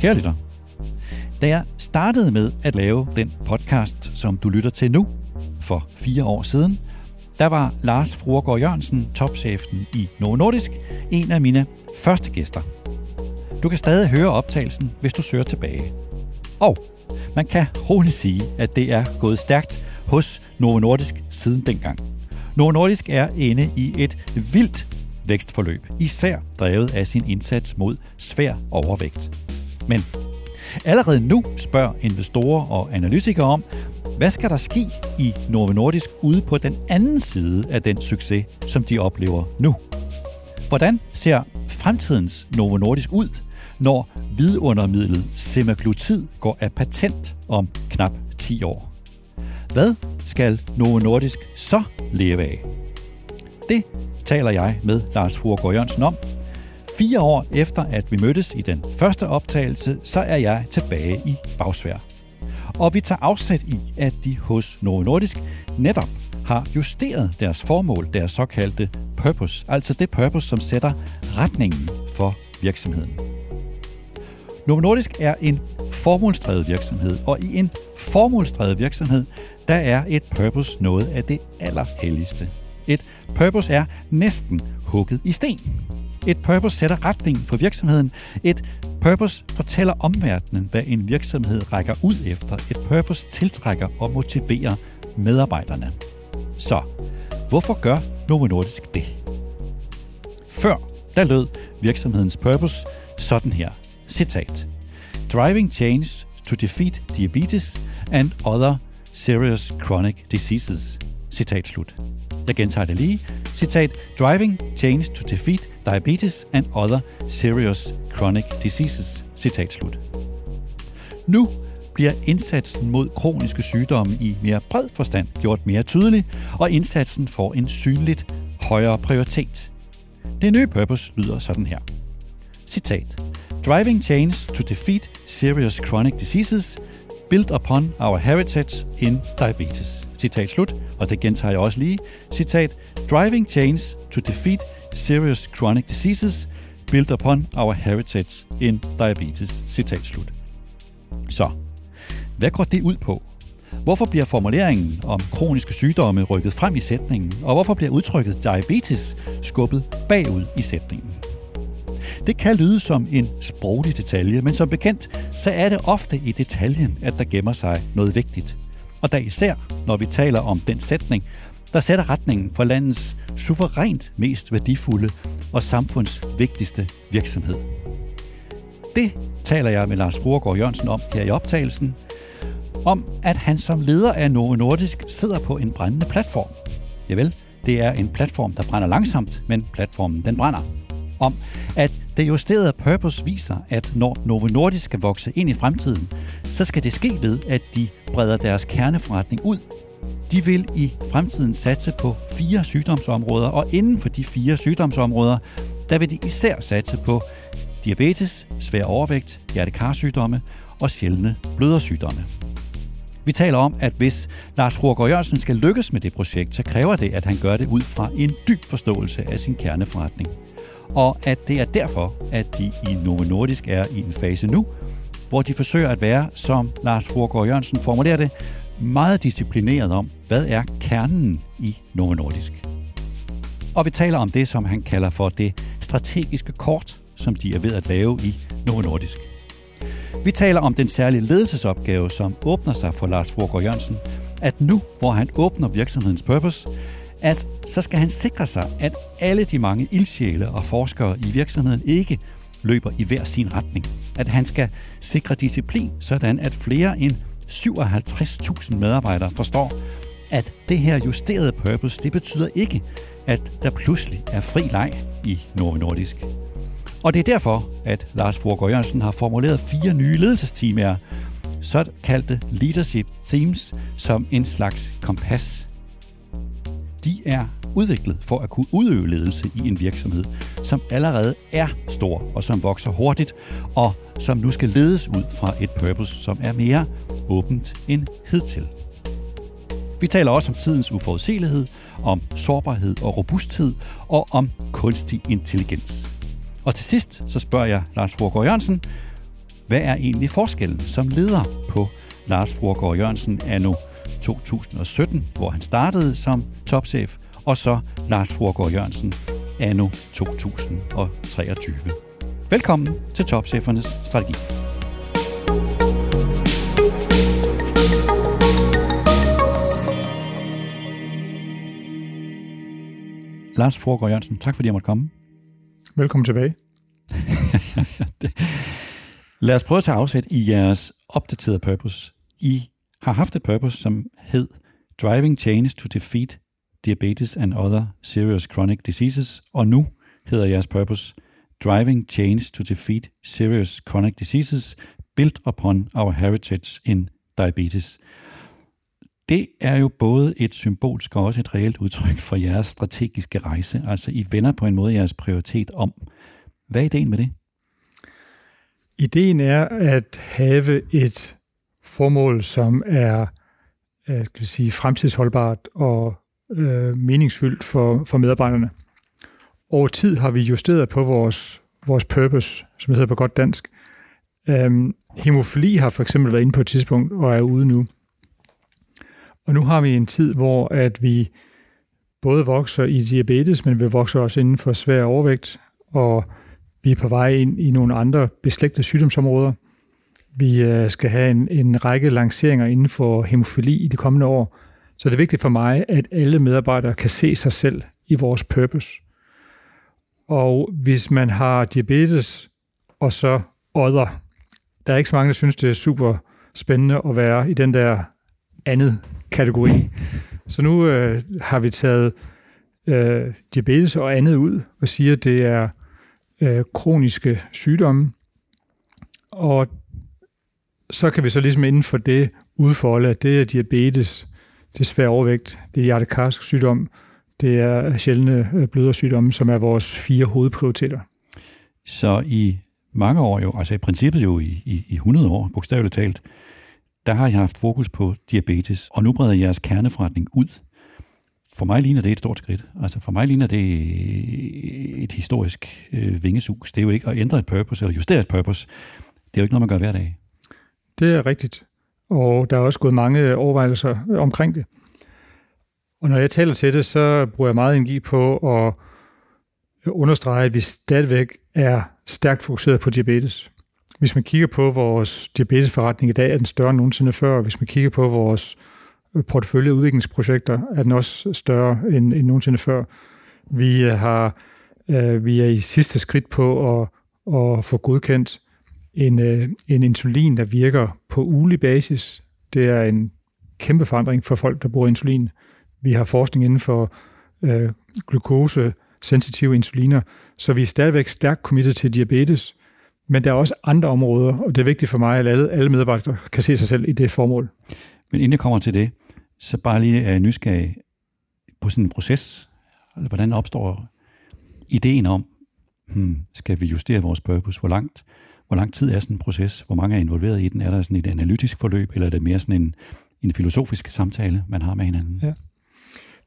Kære lytter, da jeg startede med at lave den podcast, som du lytter til nu, for fire år siden, der var Lars Fruergaard Jørgensen, topchefen i Novo Nordisk, en af mine første gæster. Du kan stadig høre optagelsen, hvis du søger tilbage. Og man kan roligt sige, at det er gået stærkt hos Novo Nordisk siden dengang. Novo Nordisk er inde i et vildt vækstforløb, især drevet af sin indsats mod svær overvægt. Men allerede nu spørger investorer og analytikere om, hvad skal der ske i Novo Nordisk ude på den anden side af den succes, som de oplever nu? Hvordan ser fremtidens Novo Nordisk ud, når vidundermidlet semaglutid går af patent om knap 10 år? Hvad skal Novo Nordisk så leve af? Det taler jeg med Lars Fruergaard Jørgensen om. Fire år efter, at vi mødtes i den første optagelse, så er jeg tilbage i Bagsvær. Og vi tager afsæt i, at de hos Novo Nordisk netop har justeret deres formål, deres såkaldte purpose, altså det purpose, som sætter retningen for virksomheden. Novo Nordisk er en formålsdrevet virksomhed, og i en formålsdrevet virksomhed, der er et purpose noget af det allerhelligste. Et purpose er næsten hugget i sten. Et purpose sætter retning for virksomheden. Et purpose fortæller omverdenen, hvad en virksomhed rækker ud efter. Et purpose tiltrækker og motiverer medarbejderne. Så, hvorfor gør Novo Nordisk det? Før, der lød virksomhedens purpose sådan her. Citat. Driving change to defeat diabetes and other serious chronic diseases. Citat slut. Jeg gentager det lige. Citat. Driving change to defeat diabetes and other serious chronic diseases. Citat slut. Nu bliver indsatsen mod kroniske sygdomme i mere bred forstand gjort mere tydelig, og indsatsen får en synligt højere prioritet. Det nye purpose lyder sådan her. Citat. Driving change to defeat serious chronic diseases built upon our heritage in diabetes. Citat slut, og det gentager jeg også lige. Citat, driving change to defeat serious chronic diseases built upon our heritage in diabetes. Citat slut. Så, hvad går det ud på? Hvorfor bliver formuleringen om kroniske sygdomme rykket frem i sætningen, og hvorfor bliver udtrykket diabetes skubbet bagud i sætningen? Det kan lyde som en sproglig detalje, men som bekendt, så er det ofte i detaljen, at der gemmer sig noget vigtigt. Og da især, når vi taler om den sætning, der sætter retningen for landets suverænt mest værdifulde og samfunds vigtigste virksomhed. Det taler jeg med Lars Fruergaard Jørgensen om her i optagelsen, om at han som leder af Novo Nordisk sidder på en brændende platform. Javel, det er en platform, der brænder langsomt, men platformen den brænder. Om at det justerede purpose viser, at når Novo Nordisk skal vokse ind i fremtiden, så skal det ske ved, at de breder deres kerneforretning ud. De vil i fremtiden satse på fire sygdomsområder, og inden for de fire sygdomsområder, der vil de især satse på diabetes, svær overvægt, hjertekarsygdomme og sjældne blødersygdomme. Vi taler om, at hvis Lars Fruergaard Jørgensen skal lykkes med det projekt, så kræver det, at han gør det ud fra en dyb forståelse af sin kerneforretning – og at det er derfor, at de i Novo Nordisk er i en fase nu, hvor de forsøger at være, som Lars Fruergaard Jørgensen formulerer det, meget disciplineret om, hvad er kernen i Novo Nordisk. Og vi taler om det, som han kalder for det strategiske kort, som de er ved at lave i Novo Nordisk. Vi taler om den særlige ledelsesopgave, som åbner sig for Lars Fruergaard Jørgensen, at nu, hvor han åbner virksomhedens purpose, at så skal han sikre sig, at alle de mange ildsjæle og forskere i virksomheden ikke løber i hver sin retning. At han skal sikre disciplin, sådan at flere end 57.000 medarbejdere forstår, at det her justerede purpose, det betyder ikke, at der pludselig er fri leg i Novo Nordisk. Og det er derfor, at Lars Fruergaard Jørgensen har formuleret fire nye ledelsesteamer, såkaldte leadership themes, som en slags kompas de er udviklet for at kunne udøve ledelse i en virksomhed, som allerede er stor og som vokser hurtigt, og som nu skal ledes ud fra et purpose, som er mere åbent end hidtil. Vi taler også om tidens uforudsigelighed, om sårbarhed og robusthed og om kunstig intelligens. Og til sidst så spørger jeg Lars Forgård Jørgensen, hvad er egentlig forskellen som leder på Lars Fruergaard Jørgensen anno 2017, hvor han startede som topchef, og så Lars Fruergaard Jørgensen anno 2023. Velkommen til Topchefernes Strategi. Lars Fruergaard Jørgensen, tak fordi jeg måtte komme. Velkommen tilbage. Lad os prøve at tage afsæt i jeres opdaterede purpose. I har haft et purpose, som hed Driving Change to Defeat Diabetes and Other Serious Chronic Diseases, og nu hedder jeres purpose Driving Change to Defeat Serious Chronic Diseases Built Upon Our Heritage in Diabetes. Det er jo både et symbolsk og også et reelt udtryk for jeres strategiske rejse. Altså, I vender på en måde jeres prioritet om. Hvad er ideen med det? Ideen er at have et formål, som er øh, skal vi sige, fremtidsholdbart og øh, meningsfyldt for, for medarbejderne. Over tid har vi justeret på vores, vores purpose, som det hedder på godt dansk. Øhm, hemofili har for eksempel været inde på et tidspunkt og er ude nu. Og nu har vi en tid, hvor at vi både vokser i diabetes, men vi vokser også inden for svær overvægt, og vi er på vej ind i nogle andre beslægtede sygdomsområder. Vi øh, skal have en, en række lanceringer inden for hemofili i de kommende år. Så det er vigtigt for mig, at alle medarbejdere kan se sig selv i vores purpose. Og hvis man har diabetes og så odder, der er ikke så mange, der synes, det er super spændende at være i den der andet kategori. Så nu øh, har vi taget øh, diabetes og andet ud og siger, at det er øh, kroniske sygdomme. Og så kan vi så ligesom inden for det udfolde, at det er diabetes, det er svær overvægt, det er hjertekarsk sygdom, det er sjældne øh, blødersygdomme, som er vores fire hovedprioriteter. Så i mange år jo, altså i princippet jo i, i, i 100 år, bogstaveligt talt, der har jeg haft fokus på diabetes, og nu breder jeres kerneforretning ud. For mig ligner det et stort skridt. Altså for mig ligner det et historisk øh, vingesus. Det er jo ikke at ændre et purpose eller justere et purpose. Det er jo ikke noget, man gør hver dag. Det er rigtigt. Og der er også gået mange overvejelser omkring det. Og når jeg taler til det, så bruger jeg meget energi på at understrege, at vi stadigvæk er stærkt fokuseret på diabetes. Hvis man kigger på vores diabetesforretning i dag, er den større end nogensinde før. Hvis man kigger på vores portefølje udviklingsprojekter, er den også større end, end nogensinde før. Vi, har, øh, vi er i sidste skridt på at, at få godkendt en, øh, en insulin, der virker på ugelig basis. Det er en kæmpe forandring for folk, der bruger insulin. Vi har forskning inden for øh, glukose-sensitive insuliner, så vi er stadigvæk stærkt committed til diabetes, men der er også andre områder, og det er vigtigt for mig, at alle, alle medarbejdere kan se sig selv i det formål. Men inden jeg kommer til det, så bare lige er nysgerrig på sådan en proces. Altså, hvordan opstår ideen om, hmm, skal vi justere vores purpose? Hvor langt, hvor lang tid er sådan en proces? Hvor mange er involveret i den? Er der sådan et analytisk forløb, eller er det mere sådan en, en filosofisk samtale, man har med hinanden? Ja.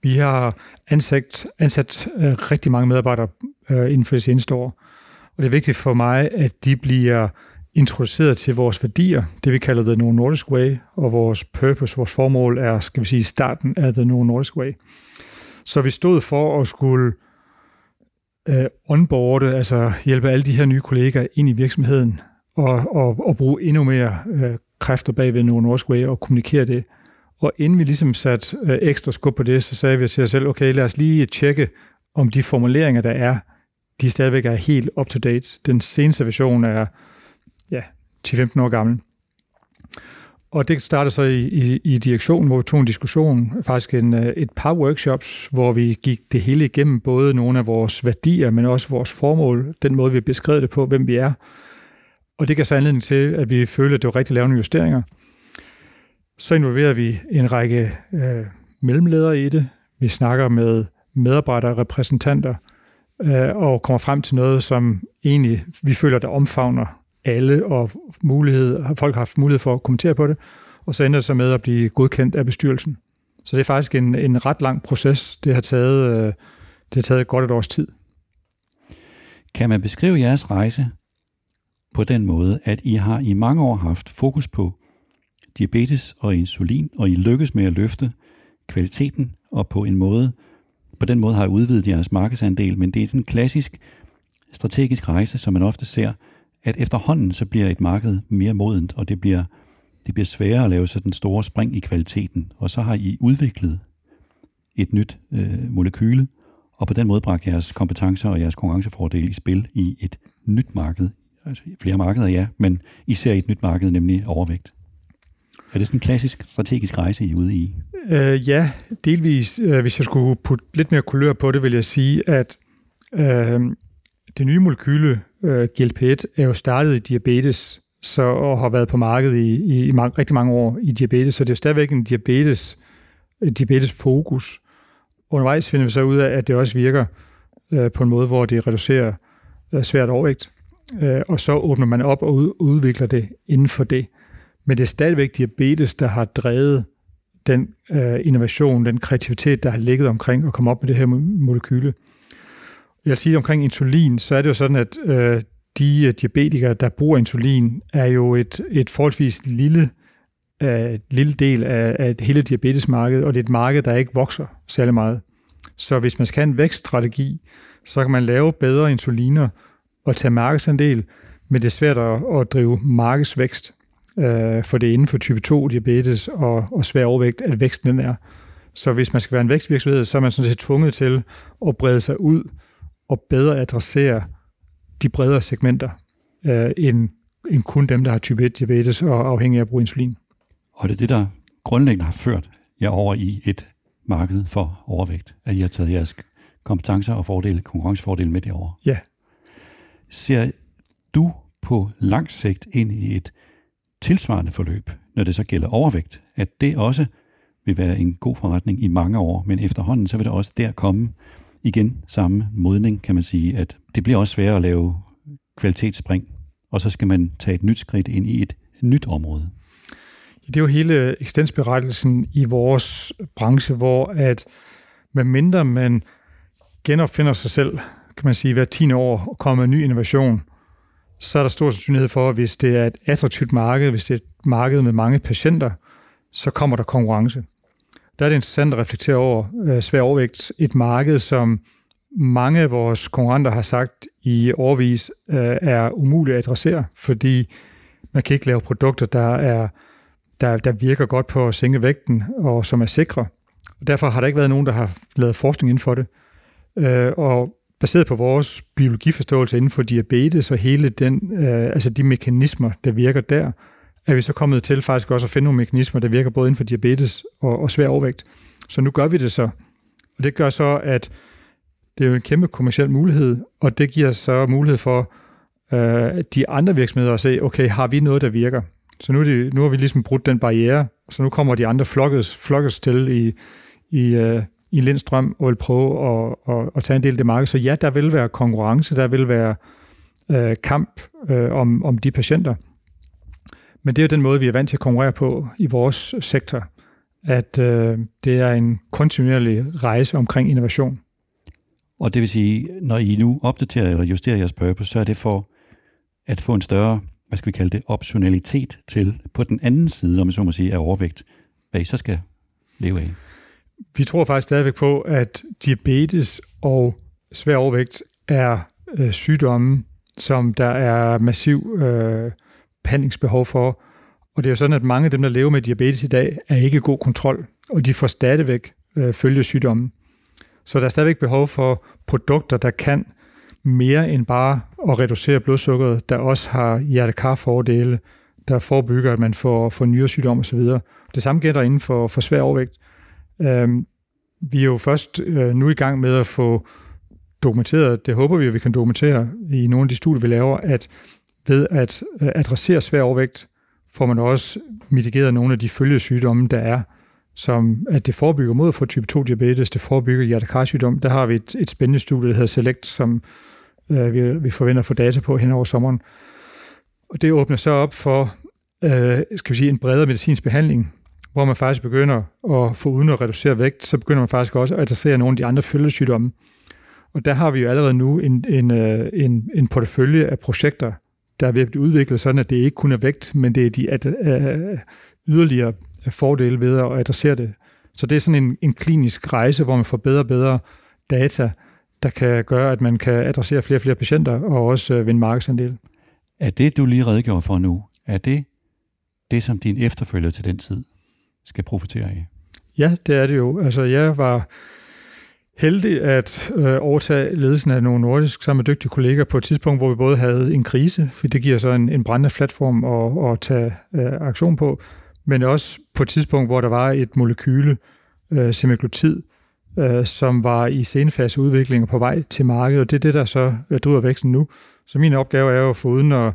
Vi har ansat, ansat øh, rigtig mange medarbejdere øh, inden for det seneste år, og det er vigtigt for mig, at de bliver introduceret til vores værdier, det vi kalder The No Nordisk Way, og vores purpose, vores formål er, skal vi sige, starten af The No Nordisk Way. Så vi stod for at skulle øh, Øh, onboarde, altså hjælpe alle de her nye kollegaer ind i virksomheden, og, og, og bruge endnu mere øh, kræfter bag ved No Nordisk Way og kommunikere det. Og inden vi ligesom satte øh, ekstra skub på det, så sagde vi til os selv, okay, lad os lige tjekke, om de formuleringer, der er, de stadigvæk er helt up-to-date. Den seneste version er ja, 10-15 år gammel. Og det startede så i, i, i direktionen, hvor vi tog en diskussion, faktisk en, øh, et par workshops, hvor vi gik det hele igennem, både nogle af vores værdier, men også vores formål, den måde, vi beskrev det på, hvem vi er. Og det gav så anledning til, at vi følte, at det var rigtigt at lave nogle justeringer. Så involverer vi en række øh, mellemledere i det. Vi snakker med medarbejdere, repræsentanter, øh, og kommer frem til noget, som egentlig vi føler, der omfavner alle, og mulighed, folk har haft mulighed for at kommentere på det, og så ender det så med at blive godkendt af bestyrelsen. Så det er faktisk en, en ret lang proces. Det har taget, øh, det har taget godt et års tid. Kan man beskrive jeres rejse på den måde, at I har i mange år haft fokus på diabetes og insulin, og I lykkes med at løfte kvaliteten, og på en måde, på den måde har I udvidet jeres markedsandel, men det er sådan en klassisk strategisk rejse, som man ofte ser, at efterhånden så bliver et marked mere modent, og det bliver, det bliver sværere at lave sådan store spring i kvaliteten, og så har I udviklet et nyt øh, molekyle, og på den måde bragt jeres kompetencer og jeres konkurrencefordel i spil i et nyt marked. Altså flere markeder, ja, men især i et nyt marked, nemlig overvægt. Er det sådan en klassisk strategisk rejse, I er ude i? Øh, ja, delvis. Øh, hvis jeg skulle putte lidt mere kulør på det, vil jeg sige, at øh, det nye molekyle, øh, GLP-1, er jo startet i diabetes, så, og har været på markedet i, i, i mange, rigtig mange år i diabetes, så det er stadigvæk en diabetes, diabetes fokus. Undervejs finder vi så ud af, at det også virker øh, på en måde, hvor det reducerer øh, svært overvægt, øh, og så åbner man op og ud, udvikler det inden for det. Men det er stadigvæk diabetes, der har drevet den øh, innovation, den kreativitet, der har ligget omkring at komme op med det her molekyle. Jeg vil sige omkring insulin, så er det jo sådan, at øh, de øh, diabetikere, der bruger insulin, er jo et, et forholdsvis lille, øh, lille del af, af hele diabetesmarkedet, og det er et marked, der ikke vokser særlig meget. Så hvis man skal have en vækststrategi, så kan man lave bedre insuliner og tage markedsandel, men det er svært at, at drive markedsvækst, øh, for det er inden for type 2 diabetes og, og svær overvægt, at væksten den er. Så hvis man skal være en vækstvirksomhed, så er man sådan set tvunget til at brede sig ud og bedre adressere de bredere segmenter, øh, end, end kun dem, der har type 1 diabetes og afhængig af at bruge insulin. Og det er det, der grundlæggende har ført jer over i et marked for overvægt, at I har taget jeres kompetencer og fordele, konkurrencefordele med det over. Ja. Ser du på lang sigt ind i et tilsvarende forløb, når det så gælder overvægt, at det også vil være en god forretning i mange år, men efterhånden så vil der også der komme igen samme modning, kan man sige, at det bliver også sværere at lave kvalitetsspring, og så skal man tage et nyt skridt ind i et nyt område. Det er jo hele eksistensberettelsen i vores branche, hvor at medmindre man genopfinder sig selv, kan man sige, hver 10 år og kommer med ny innovation, så er der stor sandsynlighed for, at hvis det er et attraktivt marked, hvis det er et marked med mange patienter, så kommer der konkurrence der er det interessant at reflektere over øh, svær overvægt. Et marked, som mange af vores konkurrenter har sagt i årvis øh, er umuligt at adressere, fordi man kan ikke lave produkter, der, er, der, der virker godt på at sænke vægten og som er sikre. Og derfor har der ikke været nogen, der har lavet forskning inden for det. Øh, og baseret på vores biologiforståelse inden for diabetes og hele den, øh, altså de mekanismer, der virker der, er vi så kommet til faktisk også at finde nogle mekanismer, der virker både inden for diabetes og, og svær overvægt. Så nu gør vi det så. Og det gør så, at det er jo en kæmpe kommersiel mulighed, og det giver så mulighed for øh, de andre virksomheder at se, okay, har vi noget, der virker? Så nu, er det, nu har vi ligesom brudt den barriere, så nu kommer de andre flokkes, flokkes til i, i, øh, i Lindstrøm og vil prøve at, at, at tage en del af det marked. Så ja, der vil være konkurrence, der vil være øh, kamp øh, om, om de patienter. Men det er jo den måde, vi er vant til at konkurrere på i vores sektor, at øh, det er en kontinuerlig rejse omkring innovation. Og det vil sige, når I nu opdaterer og justerer jeres purpose, så er det for at få en større, hvad skal vi kalde det, optionalitet til på den anden side, om man så må sige, af overvægt, hvad I så skal leve af. Vi tror faktisk stadigvæk på, at diabetes og svær overvægt er øh, sygdomme, som der er massiv øh, behandlingsbehov for. Og det er jo sådan, at mange af dem, der lever med diabetes i dag, er ikke i god kontrol, og de får stadigvæk øh, følgesygdommen. Så der er stadigvæk behov for produkter, der kan mere end bare at reducere blodsukkeret, der også har hjertekarfordele, der forebygger, at man får, får nyresygdom osv. Det samme gælder inden for, for svær overvægt. Øhm, vi er jo først øh, nu i gang med at få dokumenteret, det håber vi, at vi kan dokumentere i nogle af de studier, vi laver, at ved øh, at adressere svær overvægt, får man også mitigeret nogle af de følgesygdomme, der er, som at det forebygger mod at få type 2 diabetes, det forebygger hjertekarsygdom. Der har vi et, et spændende studie, der hedder Select, som øh, vi, vi forventer at få data på hen over sommeren. Og det åbner så op for øh, skal vi sige, en bredere medicinsk behandling, hvor man faktisk begynder at få uden at reducere vægt, så begynder man faktisk også at adressere nogle af de andre følgesygdomme. Og der har vi jo allerede nu en, en, øh, en, en portefølje af projekter, der er ved at blive udviklet, sådan at det ikke kun er vægt, men det er de at, uh, yderligere fordele ved at adressere det. Så det er sådan en, en klinisk rejse, hvor man får bedre og bedre data, der kan gøre, at man kan adressere flere og flere patienter og også uh, vinde markedsandel. Er det, du lige redegjorde for nu, er det det, som din efterfølger til den tid skal profitere af? Ja, det er det jo. Altså, jeg var heldig at øh, overtage ledelsen af nogle nordisk sammen med dygtige kolleger på et tidspunkt, hvor vi både havde en krise, for det giver så en, en brændende platform at, at tage øh, aktion på, men også på et tidspunkt, hvor der var et molekyle, øh, semaglutid, øh, som var i senfase udvikling og på vej til markedet, og det er det, der så øh, driver væksten nu. Så min opgave er jo at få uden at,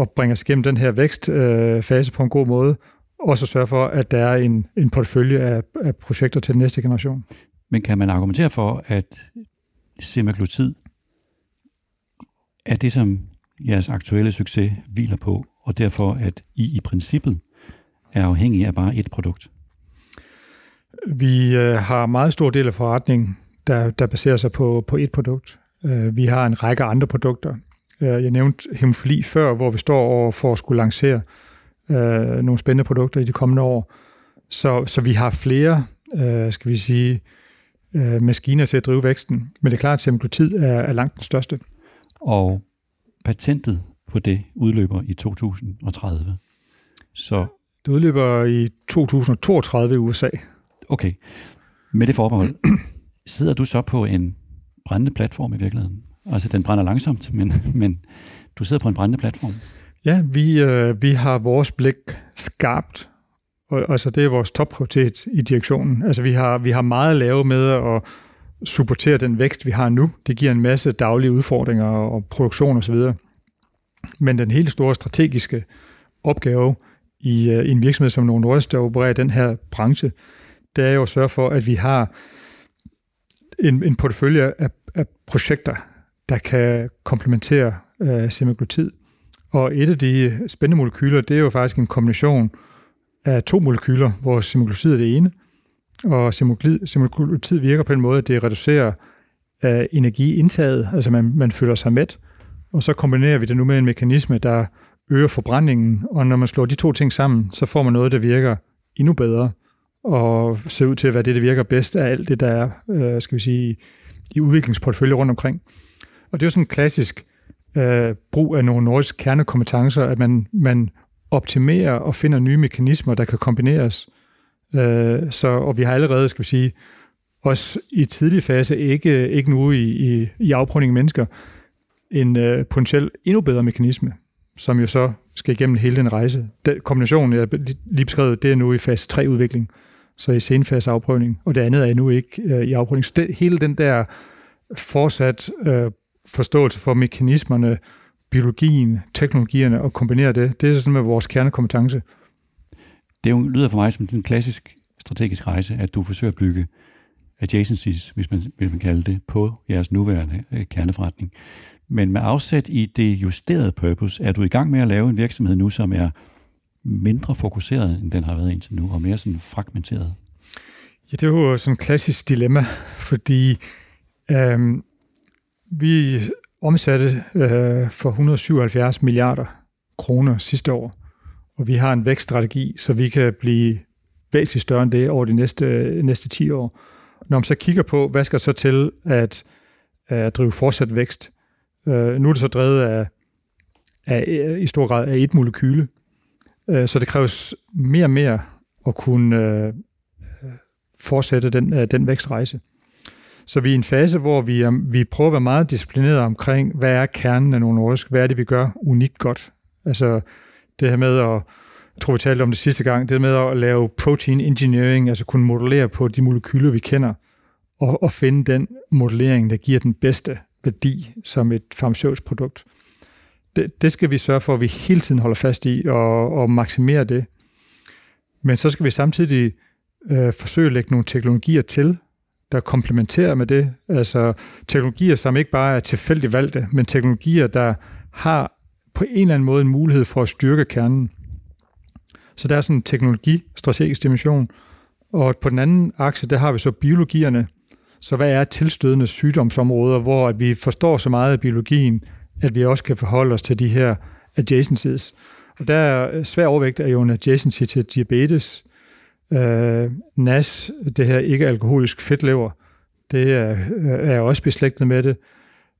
at bringe os igennem den her vækstfase øh, på en god måde, og så sørge for, at der er en, en portefølje af, af projekter til den næste generation. Men kan man argumentere for, at semaglutid er det, som jeres aktuelle succes hviler på, og derfor at I i princippet er afhængige af bare et produkt? Vi øh, har meget stor del af forretningen, der, der baserer sig på, på et produkt. Øh, vi har en række andre produkter. Øh, jeg nævnte hemofili før, hvor vi står over for at skulle lancere øh, nogle spændende produkter i de kommende år. Så, så vi har flere, øh, skal vi sige, øh, maskiner til at drive væksten. Men det er klart, at semaglutid er, er langt den største. Og patentet på det udløber i 2030. Så det udløber i 2032 i USA. Okay. Med det forbehold, sidder du så på en brændende platform i virkeligheden? Altså, den brænder langsomt, men, men du sidder på en brændende platform. Ja, vi, øh, vi har vores blik skarpt og, altså det er vores topprioritet i direktionen. Altså vi har, vi har meget at lave med at supportere den vækst, vi har nu. Det giver en masse daglige udfordringer og produktion osv. Men den helt store strategiske opgave i, øh, i en virksomhed som Novo Nordisk, der opererer i den her branche, det er jo at sørge for, at vi har en, en portefølje af, af projekter, der kan komplementere øh, semaglutid. Og et af de spændende molekyler, det er jo faktisk en kombination af to molekyler, hvor semaglutid er det ene, og semaglutid virker på en måde, at det reducerer uh, energiindtaget, altså man, man føler sig mæt, og så kombinerer vi det nu med en mekanisme, der øger forbrændingen, og når man slår de to ting sammen, så får man noget, der virker endnu bedre, og ser ud til at være det, der virker bedst af alt det, der er, uh, skal vi sige, i udviklingsportefølje rundt omkring. Og det er jo sådan en klassisk uh, brug af nogle nordiske kernekompetencer, at man, man optimerer og finder nye mekanismer, der kan kombineres. Øh, så, og vi har allerede, skal vi sige, også i tidlig fase, ikke, ikke nu i, i, i afprøvning af mennesker, en øh, potentielt endnu bedre mekanisme, som jo så skal igennem hele den rejse. Den kombination, jeg lige beskrevet, det er nu i fase 3 udvikling, så i senfase afprøvning, og det andet er nu ikke øh, i afprøvning. Så det, hele den der fortsat øh, forståelse for mekanismerne, biologien, teknologierne og kombinere det. Det er sådan med vores kernekompetence. Det jo, lyder for mig som en klassisk strategisk rejse, at du forsøger at bygge adjacencies, hvis man vil man kalde det, på jeres nuværende øh, kerneforretning. Men med afsæt i det justerede purpose, er du i gang med at lave en virksomhed nu, som er mindre fokuseret, end den har været indtil nu, og mere sådan fragmenteret? Ja, det er jo sådan et klassisk dilemma, fordi øhm, vi omsatte øh, for 177 milliarder kroner sidste år, og vi har en vækststrategi, så vi kan blive væsentligt større end det over de næste, næste 10 år. Når man så kigger på, hvad skal så til at, at drive fortsat vækst, øh, nu er det så drevet af, af, i stor grad af et molekyle, øh, så det kræves mere og mere at kunne øh, fortsætte den, øh, den vækstrejse. Så vi er i en fase, hvor vi, er, vi prøver at være meget disciplineret omkring, hvad er kernen af nogle nordisk, hvad er det, vi gør unikt godt. Altså det her med at, jeg tror vi talte om det sidste gang, det med at lave protein engineering, altså kunne modellere på de molekyler, vi kender, og, og finde den modellering, der giver den bedste værdi som et farmaceutisk produkt. Det, det skal vi sørge for, at vi hele tiden holder fast i og, og maksimere det. Men så skal vi samtidig øh, forsøge at lægge nogle teknologier til, der komplementerer med det. Altså teknologier, som ikke bare er tilfældigt valgte, men teknologier, der har på en eller anden måde en mulighed for at styrke kernen. Så der er sådan en teknologistrategisk dimension. Og på den anden akse, der har vi så biologierne. Så hvad er tilstødende sygdomsområder, hvor at vi forstår så meget af biologien, at vi også kan forholde os til de her adjacencies. Og der er svær overvægt er jo en adjacency til diabetes, øh, NAS, det her ikke-alkoholisk fedtlever, det er, øh, er også beslægtet med det,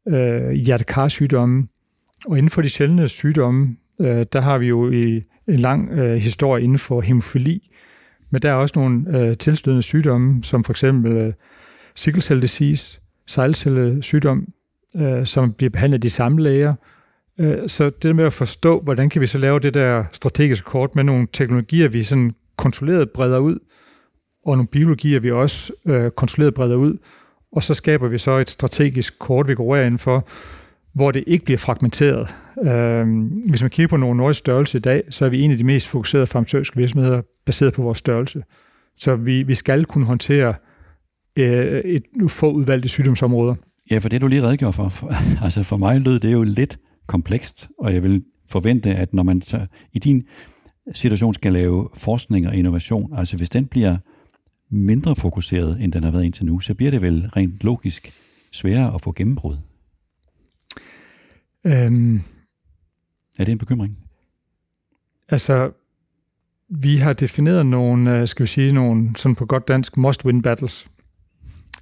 øh, hjertekarsygdomme, og inden for de sjældne sygdomme, øh, der har vi jo i en lang øh, historie inden for hemofili, men der er også nogle øh, tilstødende sygdomme, som for eksempel øh, sickle cell disease, sejlcellesygdom, øh, som bliver behandlet af de samme læger. Øh, så det med at forstå, hvordan kan vi så lave det der strategiske kort med nogle teknologier, vi sådan kontrolleret breder ud, og nogle biologier, vi også øh, kontrolleret breder ud, og så skaber vi så et strategisk kort, vi går ind for, hvor det ikke bliver fragmenteret. Øh, hvis man kigger på nogle nordisk størrelse i dag, så er vi en af de mest fokuserede farmaceutiske virksomheder, baseret på vores størrelse. Så vi, vi skal kunne håndtere øh, et få udvalgte sygdomsområder. Ja, for det du lige redegjorde for, for, altså for mig lød det jo lidt komplekst, og jeg vil forvente, at når man så i din situation skal lave forskning og innovation, altså hvis den bliver mindre fokuseret, end den har været indtil nu, så bliver det vel rent logisk sværere at få gennembrud. Øhm, er det en bekymring? Altså, vi har defineret nogle, øh, skal vi sige, nogle, sådan på godt dansk, must-win battles.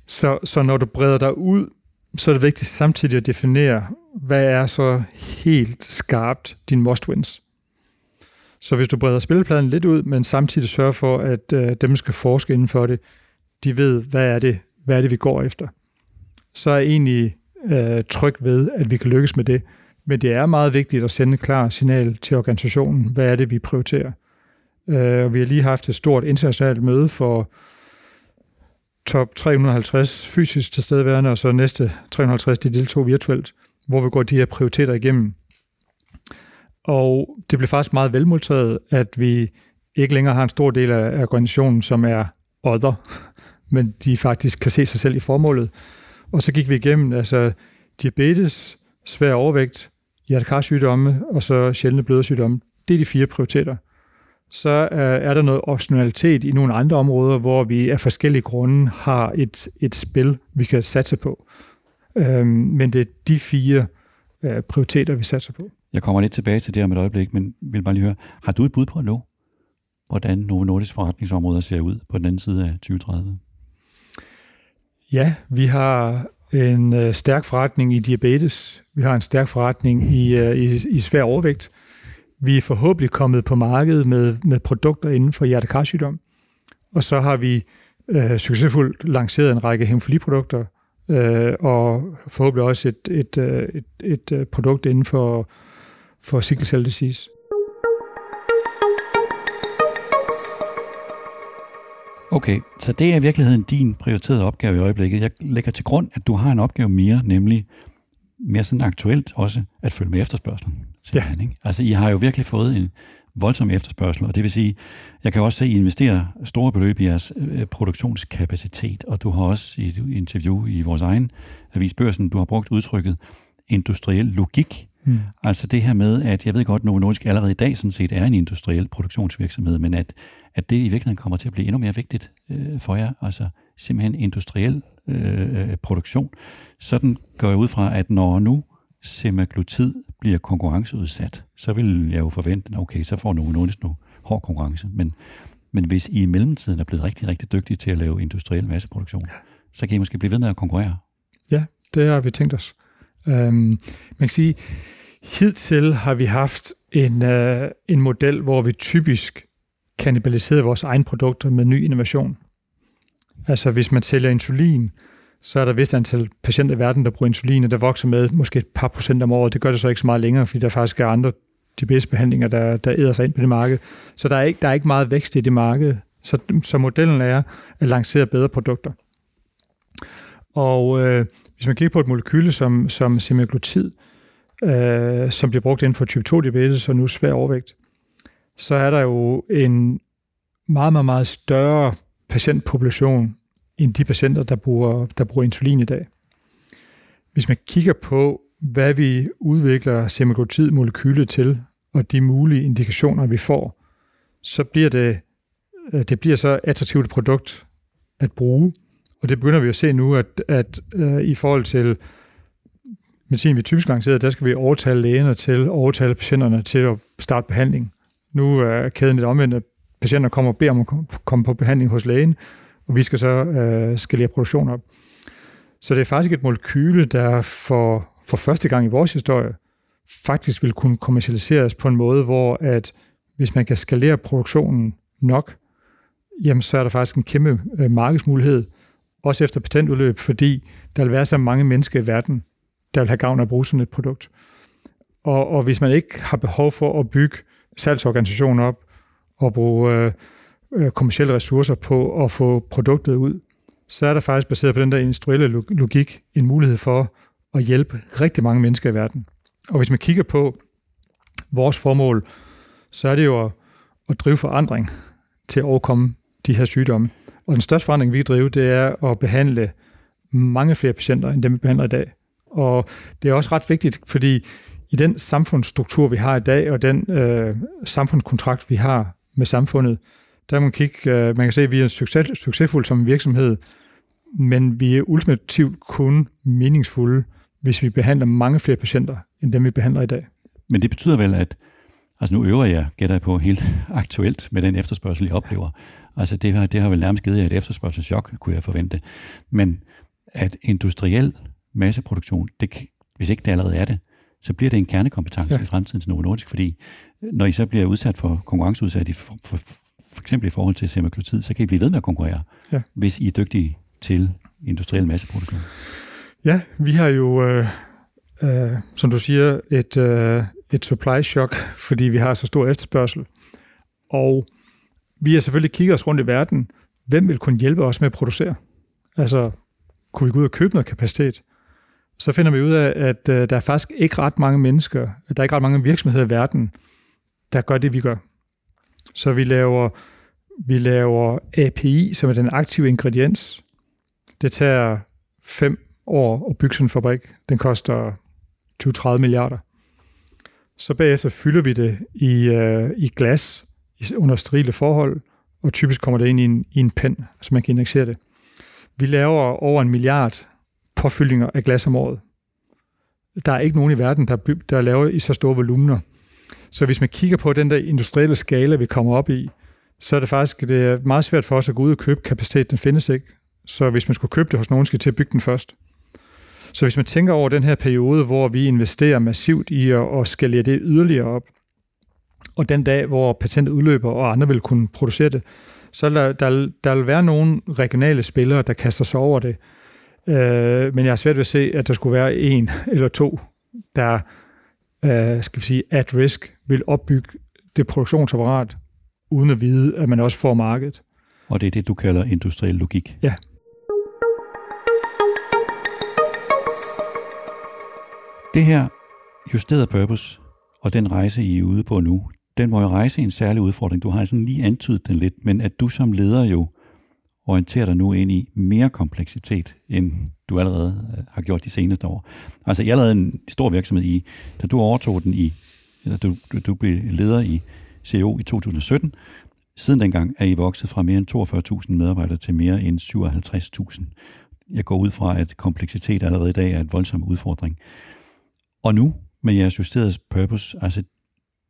Så, så når du breder dig ud, så er det vigtigt samtidig at definere, hvad er så helt skarpt din must-wins. Så hvis du breder spillepladen lidt ud, men samtidig sørger for, at øh, dem, der skal forske inden for det, de ved, hvad er det, hvad er det vi går efter, så er jeg egentlig øh, tryg ved, at vi kan lykkes med det. Men det er meget vigtigt at sende et klart signal til organisationen, hvad er det, vi prioriterer. Øh, vi har lige haft et stort internationalt møde for top 350 fysisk tilstedeværende, og så næste 350, de deltog virtuelt, hvor vi går de her prioriteter igennem. Og det blev faktisk meget velmodtaget, at vi ikke længere har en stor del af organisationen, som er other, men de faktisk kan se sig selv i formålet. Og så gik vi igennem altså diabetes, svær overvægt, hjertekarsygdomme og så sjældne blødersygdomme. Det er de fire prioriteter. Så øh, er der noget optionalitet i nogle andre områder, hvor vi af forskellige grunde har et, et spil, vi kan satse på. Øhm, men det er de fire øh, prioriteter, vi satser på. Jeg kommer lidt tilbage til det om et øjeblik, men vil bare lige høre, har du et bud på nu, hvordan Novo Nordisk forretningsområder ser ud på den anden side af 2030? Ja, vi har en øh, stærk forretning i diabetes. Vi har en stærk forretning i, øh, i, i svær overvægt. Vi er forhåbentlig kommet på markedet med, med produkter inden for hjertekarsygdom. Og så har vi øh, succesfuldt lanceret en række hemofiliprodukter, øh, og forhåbentlig også et, et, øh, et, et, et produkt inden for for sickle cell disease. Okay, så det er i virkeligheden din prioriterede opgave i øjeblikket. Jeg lægger til grund, at du har en opgave mere, nemlig mere sådan aktuelt også at følge med efterspørgselen. Ja. Ikke? Altså, I har jo virkelig fået en voldsom efterspørgsel, og det vil sige, jeg kan også se, at I investerer store beløb i jeres øh, produktionskapacitet, og du har også i et interview i vores egen avis Børsen, du har brugt udtrykket industriel logik Mm. Altså det her med, at jeg ved godt, at Novo Nordisk allerede i dag sådan set er en industriel produktionsvirksomhed, men at, at det i virkeligheden kommer til at blive endnu mere vigtigt øh, for jer, altså simpelthen industriel øh, øh produktion. Sådan går jeg ud fra, at når nu semaglutid bliver konkurrenceudsat, så vil jeg jo forvente, okay, så får Novo Nordisk nu hård konkurrence, men, men hvis I i mellemtiden er blevet rigtig, rigtig dygtige til at lave industriel masseproduktion, ja. så kan I måske blive ved med at konkurrere. Ja, det har vi tænkt os. Øhm, man kan sige, Hidtil har vi haft en, øh, en model, hvor vi typisk kannibaliserer vores egne produkter med ny innovation. Altså hvis man sælger insulin, så er der vist antal patienter i verden, der bruger insulin, og der vokser med måske et par procent om året. Det gør det så ikke så meget længere, fordi der faktisk er andre diabetesbehandlinger, der, der æder sig ind på det marked. Så der er ikke, der er ikke meget vækst i det marked. Så, så modellen er at lancere bedre produkter. Og øh, hvis man kigger på et molekyle som, som semaglutid, øh, som bliver brugt inden for type 2 diabetes og nu svær overvægt, så er der jo en meget, meget, meget større patientpopulation end de patienter, der bruger, der bruger insulin i dag. Hvis man kigger på, hvad vi udvikler semaglutid-molekylet til, og de mulige indikationer, vi får, så bliver det, øh, det bliver så attraktivt et produkt at bruge. Og det begynder vi at se nu, at, at uh, i forhold til medicin, vi typisk lancerer, der skal vi overtale lægerne til, overtale patienterne til at starte behandling. Nu er kæden lidt omvendt, at patienter kommer og beder om at komme på behandling hos lægen, og vi skal så øh, skalere produktion op. Så det er faktisk et molekyle, der for, for første gang i vores historie faktisk vil kunne kommercialiseres på en måde, hvor at hvis man kan skalere produktionen nok, jamen så er der faktisk en kæmpe øh, markedsmulighed, også efter patentudløb, fordi der vil være så mange mennesker i verden, der vil have gavn af at bruge sådan et produkt. Og, og hvis man ikke har behov for at bygge salgsorganisationen op og bruge øh, øh, kommersielle ressourcer på at få produktet ud, så er der faktisk baseret på den der industrielle logik en mulighed for at hjælpe rigtig mange mennesker i verden. Og hvis man kigger på vores formål, så er det jo at, at drive forandring til at overkomme de her sygdomme. Og den største forandring, vi driver, det er at behandle mange flere patienter, end dem vi behandler i dag. Og det er også ret vigtigt, fordi i den samfundsstruktur, vi har i dag, og den øh, samfundskontrakt, vi har med samfundet, der man kigge, øh, man kan se, at vi er succes, succesfulde som virksomhed, men vi er ultimativt kun meningsfulde, hvis vi behandler mange flere patienter, end dem vi behandler i dag. Men det betyder vel, at altså nu øver jeg, gætter på helt aktuelt med den efterspørgsel, jeg oplever. Altså det har, det har vel nærmest givet jer et efterspørgselschok, kunne jeg forvente. Men at industriel masseproduktion, det, hvis ikke det allerede er det, så bliver det en kernekompetence ja. i fremtiden til Novo Nordisk, fordi når I så bliver udsat for konkurrenceudsat i for, for, for eksempel i forhold til semaglutid, så kan I blive ved med at konkurrere, ja. hvis I er dygtige til industriel masseproduktion. Ja, vi har jo, øh, øh, som du siger, et, øh, et supply shock, fordi vi har så stor efterspørgsel. Og vi har selvfølgelig kigget os rundt i verden, hvem vil kunne hjælpe os med at producere? Altså, kunne vi gå ud og købe noget kapacitet? Så finder vi ud af, at øh, der er faktisk ikke ret mange mennesker, der er ikke ret mange virksomheder i verden, der gør det, vi gør. Så vi laver, vi laver API, som er den aktive ingrediens. Det tager fem år at bygge sådan en fabrik. Den koster 20-30 milliarder. Så bagefter fylder vi det i, øh, i glas under sterile forhold, og typisk kommer det ind i en, i en pen, så man kan injicere det. Vi laver over en milliard påfyldninger af glas om året. Der er ikke nogen i verden, der, der laver i så store volumener. Så hvis man kigger på den der industrielle skala, vi kommer op i, så er det faktisk det er meget svært for os at gå ud og købe kapacitet. Den findes ikke. Så hvis man skulle købe det hos nogen, skal til at bygge den først. Så hvis man tænker over den her periode, hvor vi investerer massivt i at, at skalere det yderligere op, og den dag, hvor patentet udløber, og andre vil kunne producere det, så der, der, der vil være nogle regionale spillere, der kaster sig over det. Øh, men jeg har svært ved at se, at der skulle være en eller to, der øh, skal vi sige, at risk vil opbygge det produktionsapparat, uden at vide, at man også får markedet. Og det er det, du kalder industriel logik? Ja. Det her justerede purpose og den rejse, I er ude på nu, den må jo rejse en særlig udfordring. Du har sådan lige antydet den lidt, men at du som leder jo orienterer dig nu ind i mere kompleksitet, end du allerede øh, har gjort de seneste år. Altså, jeg lavede en stor virksomhed i, da du overtog den i, eller du, du, du blev leder i CEO i 2017. Siden dengang er I vokset fra mere end 42.000 medarbejdere til mere end 57.000. Jeg går ud fra, at kompleksitet allerede i dag er en voldsom udfordring. Og nu, med jeres justerede purpose, altså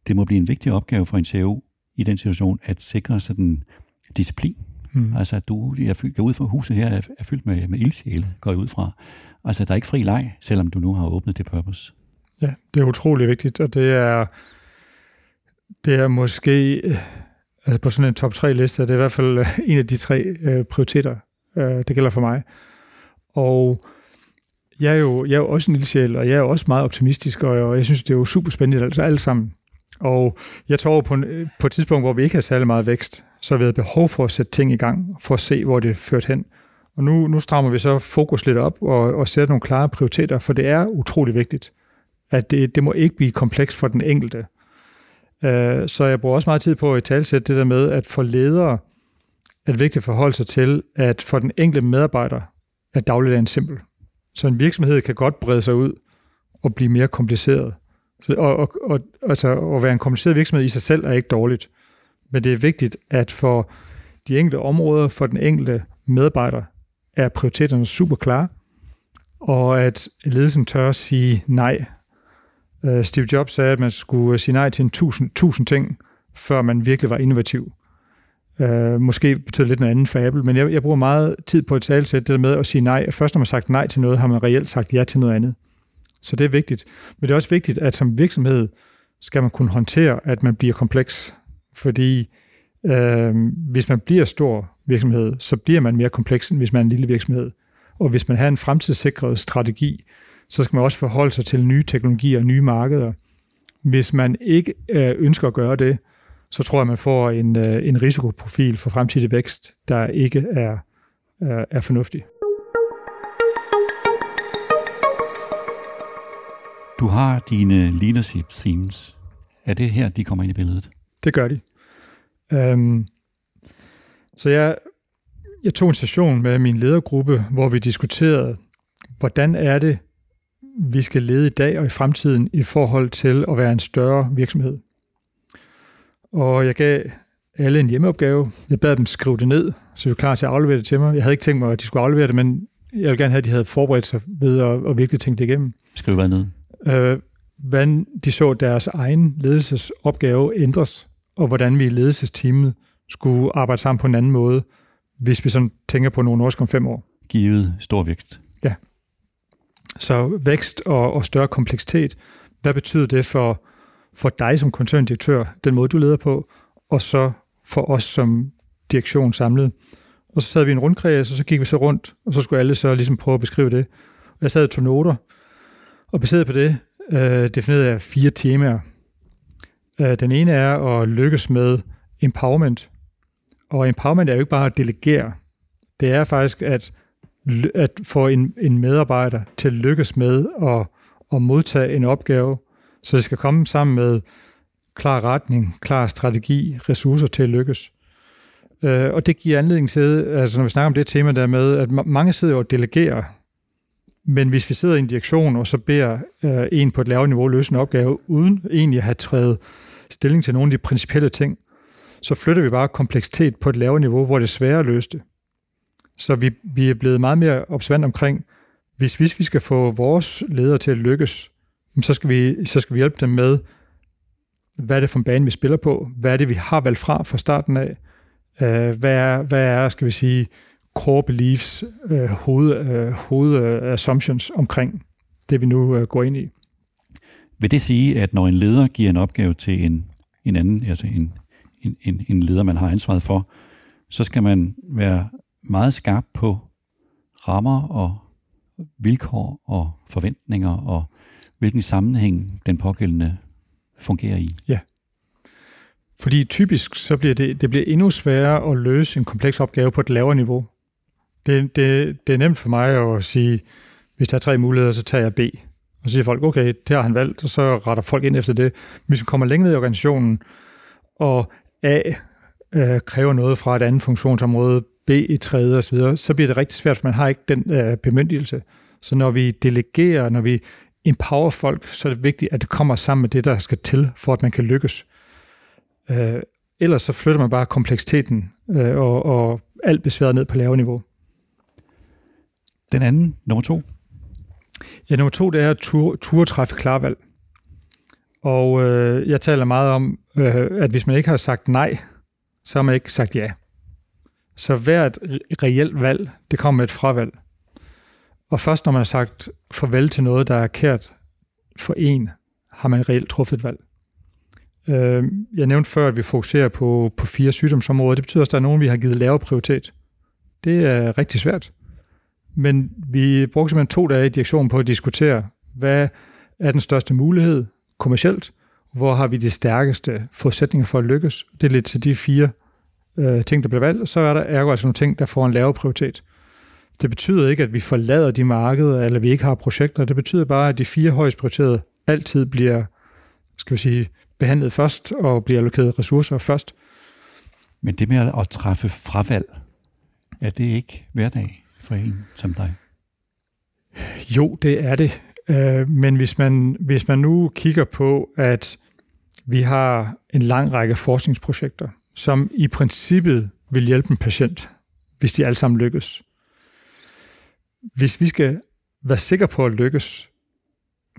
det må blive en vigtig opgave for en CEO i den situation, at sikre sig den disciplin. Mm. Altså, du jeg er fyldt, jeg ud fra huset her er, er fyldt med, med ildsjæle, går jeg ud fra. Altså, der er ikke fri leg, selvom du nu har åbnet det purpose. Ja, det er utrolig vigtigt, og det er, det er måske, altså på sådan en top 3 liste, det er i hvert fald øh, en af de tre øh, prioriteter, øh, det gælder for mig. Og jeg er jo, jeg er jo også en ildsjæl, og jeg er jo også meget optimistisk, og jeg synes, det er jo super spændende altså alt sammen. Og jeg tror på, en, på et tidspunkt, hvor vi ikke har særlig meget vækst, så har vi behov for at sætte ting i gang, for at se, hvor det er ført hen. Og nu, nu strammer vi så fokus lidt op og, og sætter nogle klare prioriteter, for det er utrolig vigtigt, at det, det må ikke blive komplekst for den enkelte. Uh, så jeg bruger også meget tid på at talsætte det der med, at for ledere er det vigtigt at forholde sig til, at for den enkelte medarbejder er dagligdagen simpel. Så en virksomhed kan godt brede sig ud og blive mere kompliceret. Så, og, og, og altså, at være en kompliceret virksomhed i sig selv er ikke dårligt. Men det er vigtigt, at for de enkelte områder, for den enkelte medarbejder, er prioriteterne super klare, og at ledelsen tør at sige nej. Øh, Steve Jobs sagde, at man skulle øh, sige nej til en tusind, tusind ting, før man virkelig var innovativ. Uh, måske betyder lidt noget andet for Apple, men jeg, jeg bruger meget tid på at tale til det der med at sige nej. Først når man har sagt nej til noget, har man reelt sagt ja til noget andet. Så det er vigtigt. Men det er også vigtigt, at som virksomhed skal man kunne håndtere, at man bliver kompleks. Fordi øh, hvis man bliver stor virksomhed, så bliver man mere kompleks, end hvis man er en lille virksomhed. Og hvis man har en fremtidssikret strategi, så skal man også forholde sig til nye teknologier og nye markeder. Hvis man ikke øh, ønsker at gøre det, så tror jeg, man får en, øh, en risikoprofil for fremtidig vækst, der ikke er, er, er fornuftig. Du har dine leadership themes. Er det her, de kommer ind i billedet? Det gør de. Um, så jeg, jeg tog en session med min ledergruppe, hvor vi diskuterede, hvordan er det, vi skal lede i dag og i fremtiden i forhold til at være en større virksomhed. Og jeg gav alle en hjemmeopgave. Jeg bad dem skrive det ned, så de var klar til at aflevere det til mig. Jeg havde ikke tænkt mig, at de skulle aflevere det, men jeg ville gerne have, at de havde forberedt sig ved at, at virkelig tænke det igennem. Skriv hvad ned? Øh, hvordan de så deres egen ledelsesopgave ændres, og hvordan vi i ledelsesteamet skulle arbejde sammen på en anden måde, hvis vi sådan tænker på nogle år om fem år. Givet stor vækst. Ja. Så vækst og, og større kompleksitet, hvad betyder det for for dig som koncerndirektør, den måde, du leder på, og så for os som direktion samlet. Og så sad vi i en rundkreds, og så gik vi så rundt, og så skulle alle så ligesom prøve at beskrive det. Jeg sad og tog noter, og baseret på det øh, definerede jeg fire temaer. Øh, den ene er at lykkes med empowerment. Og empowerment er jo ikke bare at delegere. Det er faktisk at, at få en, en medarbejder til at lykkes med at, at modtage en opgave, så det skal komme sammen med klar retning, klar strategi, ressourcer til at lykkes. Øh, og det giver anledning til, altså når vi snakker om det tema der med, at mange sidder og delegerer, men hvis vi sidder i en direktion, og så beder øh, en på et lavere niveau løse en opgave, uden egentlig at have trædet stilling til nogle af de principielle ting, så flytter vi bare kompleksitet på et lavere niveau, hvor det er sværere at løse det. Så vi, vi er blevet meget mere observant omkring, hvis, hvis vi skal få vores ledere til at lykkes, så skal, vi, så skal vi hjælpe dem med, hvad er det for en bane, vi spiller på? Hvad er det, vi har valgt fra fra starten af? Øh, hvad, er, hvad er, skal vi sige, core beliefs, øh, hoved, øh, hoved omkring det, vi nu går ind i? Vil det sige, at når en leder giver en opgave til en, en anden, altså en, en, en, en leder, man har ansvaret for, så skal man være meget skarp på rammer og vilkår og forventninger og hvilken sammenhæng den pågældende fungerer i. Ja. Fordi typisk så bliver det, det bliver endnu sværere at løse en kompleks opgave på et lavere niveau. Det, det, det er nemt for mig at sige, hvis der er tre muligheder, så tager jeg B. Og så siger folk, okay, det har han valgt, og så retter folk ind efter det. Hvis vi kommer længere ned i organisationen, og A øh, kræver noget fra et andet funktionsområde, B i tredje osv., så bliver det rigtig svært, for man har ikke den øh, bemyndigelse. Så når vi delegerer, når vi empower folk, så er det vigtigt, at det kommer sammen med det, der skal til, for at man kan lykkes. Øh, ellers så flytter man bare kompleksiteten øh, og, og alt besværet ned på lavere niveau. Den anden, nummer to? Ja, nummer to, det er at tur, træffe klarvalg. Og øh, jeg taler meget om, øh, at hvis man ikke har sagt nej, så har man ikke sagt ja. Så hvert reelt valg, det kommer med et fravalg. Og først når man har sagt farvel til noget, der er kært for en, har man reelt truffet et valg. Øh, jeg nævnte før, at vi fokuserer på, på fire sygdomsområder. Det betyder også, at der er nogen, vi har givet lavere prioritet. Det er rigtig svært. Men vi brugte simpelthen to dage i direktionen på at diskutere, hvad er den største mulighed kommercielt, hvor har vi de stærkeste forudsætninger for at lykkes. Det er lidt til de fire øh, ting, der bliver valgt, og så er der ergo altså nogle ting, der får en lavere prioritet. Det betyder ikke, at vi forlader de markeder, eller vi ikke har projekter. Det betyder bare, at de fire højst prioriterede altid bliver skal vi sige, behandlet først og bliver allokeret ressourcer først. Men det med at træffe fravalg, er det ikke hverdag for en som dig? Jo, det er det. Øh, men hvis man, hvis man nu kigger på, at vi har en lang række forskningsprojekter, som i princippet vil hjælpe en patient, hvis de alle sammen lykkes, hvis vi skal være sikre på at lykkes,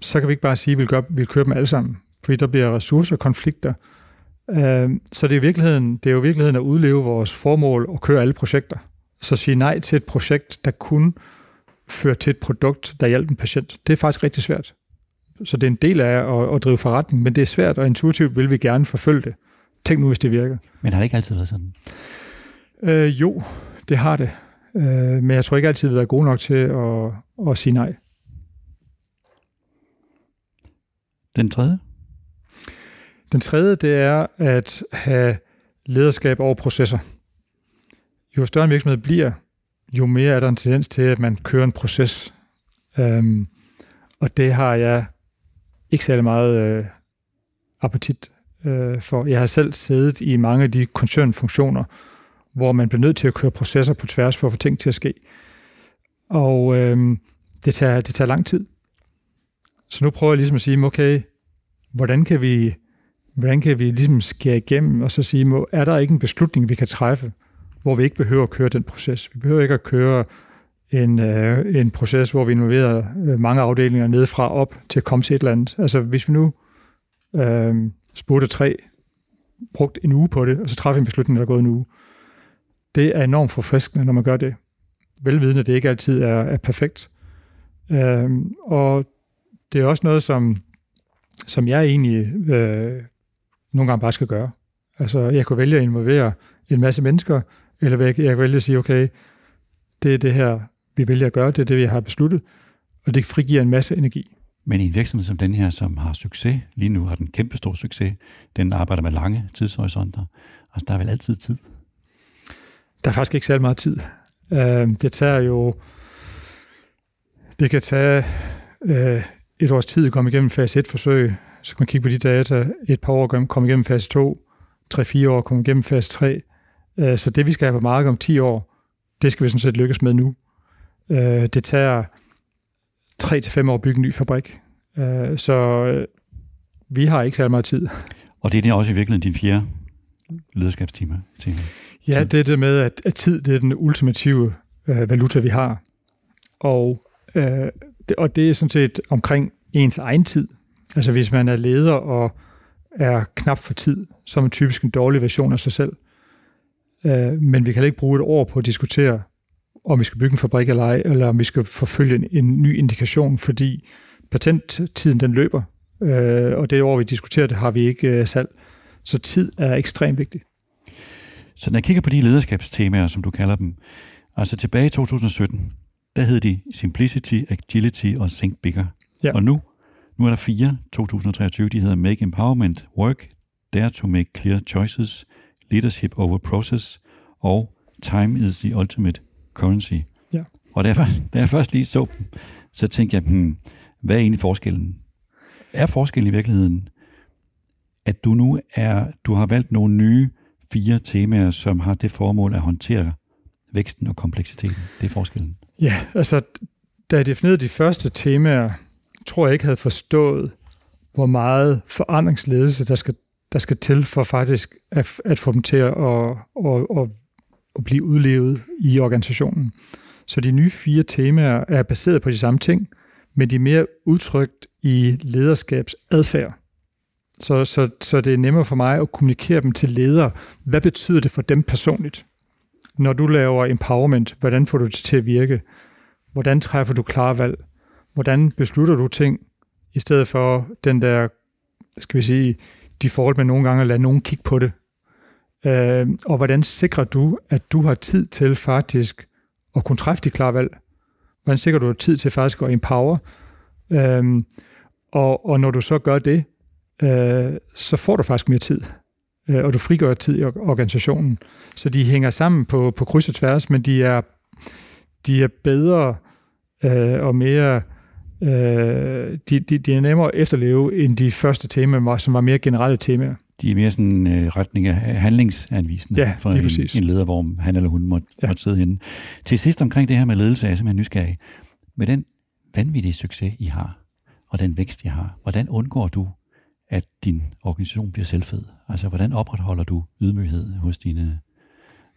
så kan vi ikke bare sige, at vi vil, gøre, vi vil køre dem alle sammen, fordi der bliver ressourcer og konflikter. Øh, så det er, i virkeligheden, det er jo i virkeligheden at udleve vores formål og køre alle projekter. Så sige nej til et projekt, der kun fører til et produkt, der hjælper en patient. Det er faktisk rigtig svært. Så det er en del af at, at drive forretning, men det er svært, og intuitivt vil vi gerne forfølge det. Tænk nu, hvis det virker. Men har det ikke altid været sådan? Øh, jo, det har det. Øh, men jeg tror ikke altid, vi har været gode nok til at, at sige nej. Den tredje? Den tredje, det er at have lederskab over processer. Jo større en virksomhed bliver, jo mere er der en tendens til, at man kører en proces. Øhm, og det har jeg ikke særlig meget øh, appetit øh, for. Jeg har selv siddet i mange af de koncernfunktioner, hvor man bliver nødt til at køre processer på tværs for at få ting til at ske. Og øh, det, tager, det tager lang tid. Så nu prøver jeg ligesom at sige, okay, hvordan kan vi, hvordan kan vi ligesom skære igennem og så sige, må, er der ikke en beslutning, vi kan træffe, hvor vi ikke behøver at køre den proces. Vi behøver ikke at køre en, øh, en proces, hvor vi involverer øh, mange afdelinger nedefra op til at komme til et eller andet. Altså hvis vi nu øh, spurgte tre, brugt en uge på det, og så træffer en beslutning, der er gået en uge. Det er enormt forfriskende, når man gør det. Velvidende, at det ikke altid er, er perfekt. Øh, og det er også noget, som, som jeg egentlig øh, nogle gange bare skal gøre. Altså, jeg kunne vælge at involvere en masse mennesker, eller jeg kan vælge at sige, okay, det er det her, vi vælger at gøre, det er det, vi har besluttet, og det frigiver en masse energi. Men i en virksomhed som den her, som har succes, lige nu har den kæmpe stor succes, den arbejder med lange tidshorisonter, altså der er vel altid tid? Der er faktisk ikke særlig meget tid. Øh, det tager jo, det kan tage øh, et års tid at komme igennem fase 1-forsøg, så kan man kigge på de data, et par år komme igennem fase 2, 3-4 år komme igennem fase 3. Øh, så det, vi skal have på markedet om 10 år, det skal vi sådan set lykkes med nu. Det tager 3-5 år at bygge en ny fabrik. Så vi har ikke særlig meget tid. Og det er også i virkeligheden din fjerde lederskabstime? Ja, det er det med, at, at tid det er den ultimative øh, valuta, vi har. Og, øh, det, og det er sådan set omkring ens egen tid. Altså hvis man er leder og er knap for tid, så er man typisk en dårlig version af sig selv. Øh, men vi kan ikke bruge et år på at diskutere, om vi skal bygge en fabrik eller ej, eller om vi skal forfølge en, en ny indikation, fordi patenttiden den løber, øh, og det år, vi diskuterer det, har vi ikke øh, salg. Så tid er ekstremt vigtigt. Så når jeg kigger på de lederskabstemaer, som du kalder dem, altså tilbage i 2017, der hed de Simplicity, Agility og Think Bigger. Ja. Og nu, nu er der fire, 2023, de hedder Make Empowerment Work, Dare to Make Clear Choices, Leadership Over Process og Time is the Ultimate Currency. Ja. Og da jeg, først, da jeg først lige så dem, så tænkte jeg, hmm, hvad er egentlig forskellen? Er forskellen i virkeligheden, at du nu er, du har valgt nogle nye fire temaer, som har det formål at håndtere væksten og kompleksiteten. Det er forskellen. Ja, altså, da jeg definerede de første temaer, tror jeg ikke havde forstået, hvor meget forandringsledelse, der skal, der skal til for faktisk at, at få dem til at, at, at, at blive udlevet i organisationen. Så de nye fire temaer er baseret på de samme ting, men de er mere udtrykt i lederskabsadfærd. Så, så, så det er nemmere for mig at kommunikere dem til ledere. Hvad betyder det for dem personligt? Når du laver empowerment, hvordan får du det til at virke? Hvordan træffer du klare valg? Hvordan beslutter du ting, i stedet for den der, skal vi sige, default med nogle gange at lade nogen kigge på det? Øh, og hvordan sikrer du, at du har tid til faktisk at kunne træffe de klare valg? Hvordan sikrer du tid til faktisk at empower? Øh, og, og når du så gør det, øh, så får du faktisk mere tid, øh, og du frigør tid i organisationen. Så de hænger sammen på, på kryds og tværs, men de er, de er bedre øh, og mere... Øh, de, de, de er nemmere at efterleve end de første temaer, som var mere generelle temaer. De er mere sådan øh, retning af handlingsanvisende ja, for en, en leder, hvor han eller hun måtte, ja. måtte sidde henne. Til sidst omkring det her med ledelse, er jeg simpelthen nysgerrig. Med den vanvittige succes, I har, og den vækst, I har, hvordan undgår du at din organisation bliver selvfed? Altså, hvordan opretholder du ydmyghed hos dine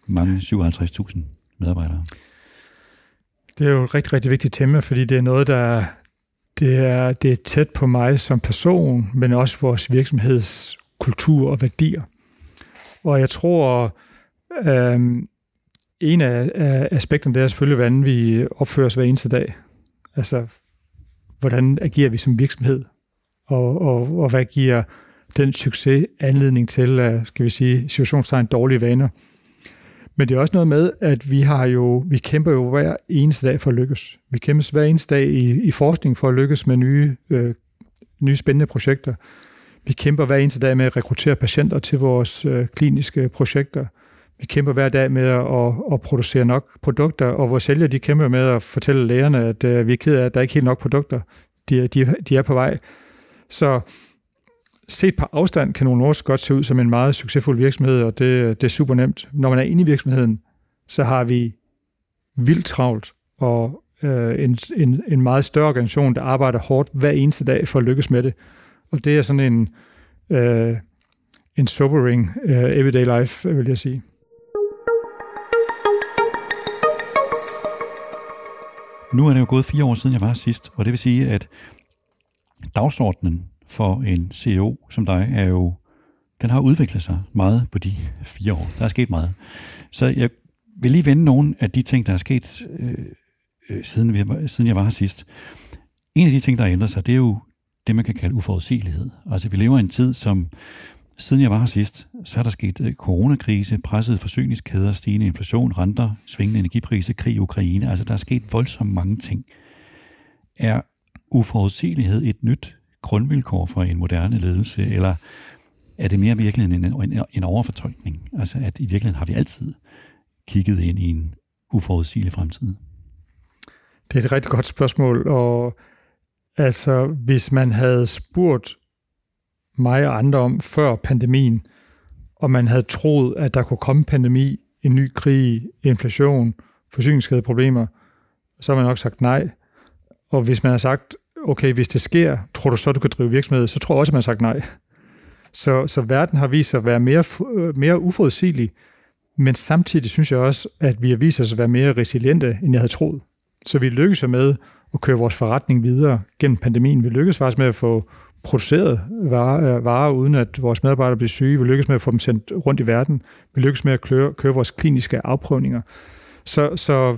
mange 57.000 medarbejdere? Det er jo et rigtig, rigtig vigtigt tema, fordi det er noget, der det er, det er tæt på mig som person, men også vores virksomheds kultur og værdier. Og jeg tror, øh, en af, af aspekterne der er selvfølgelig, hvordan vi opfører os hver eneste dag. Altså, hvordan agerer vi som virksomhed? Og, og, og hvad giver den succes anledning til, skal vi sige, situationstegn dårlige vaner? Men det er også noget med, at vi har jo, vi kæmper jo hver eneste dag for at lykkes. Vi kæmper hver eneste dag i, i forskning for at lykkes med nye, øh, nye spændende projekter. Vi kæmper hver eneste dag med at rekruttere patienter til vores øh, kliniske projekter. Vi kæmper hver dag med at, at, at producere nok produkter, og vores sælgere de kæmper med at fortælle lægerne, at øh, vi er ked af, at der er ikke helt nok produkter. De, de, de er på vej. Så set på afstand kan Novo også godt se ud som en meget succesfuld virksomhed, og det, det er super nemt. Når man er inde i virksomheden, så har vi vildt travlt, og øh, en, en, en meget større organisation, der arbejder hårdt hver eneste dag for at lykkes med det. Og det er sådan en, øh, en sobering øh, everyday life, vil jeg sige. Nu er det jo gået fire år siden, jeg var sidst, og det vil sige, at dagsordenen for en CEO som dig er jo, den har udviklet sig meget på de fire år. Der er sket meget. Så jeg vil lige vende nogle af de ting, der er sket, øh, øh siden, vi, siden jeg var her sidst. En af de ting, der har ændret sig, det er jo det, man kan kalde uforudsigelighed. Altså, vi lever i en tid, som siden jeg var her sidst, så er der sket øh, coronakrise, presset forsyningskæder, stigende inflation, renter, svingende energipriser, krig i Ukraine. Altså, der er sket voldsomt mange ting. Er uforudsigelighed et nyt grundvilkår for en moderne ledelse, eller er det mere virkelig en, en, en overfortolkning? Altså, at i virkeligheden har vi altid kigget ind i en uforudsigelig fremtid? Det er et rigtig godt spørgsmål, og Altså, hvis man havde spurgt mig og andre om før pandemien, og man havde troet, at der kunne komme pandemi, en ny krig, inflation, forsyningsskadeproblemer, så har man nok sagt nej. Og hvis man har sagt, okay, hvis det sker, tror du så, du kan drive virksomhed, så tror jeg også, man har sagt nej. Så, så verden har vist sig at være mere, øh, mere uforudsigelig, men samtidig synes jeg også, at vi har vist os at være mere resiliente, end jeg havde troet. Så vi lykkedes med at køre vores forretning videre gennem pandemien. Vi lykkedes faktisk med at få produceret varer, øh, varer uden at vores medarbejdere blev syge. Vi lykkedes med at få dem sendt rundt i verden. Vi lykkedes med at køre, køre vores kliniske afprøvninger. Så, så,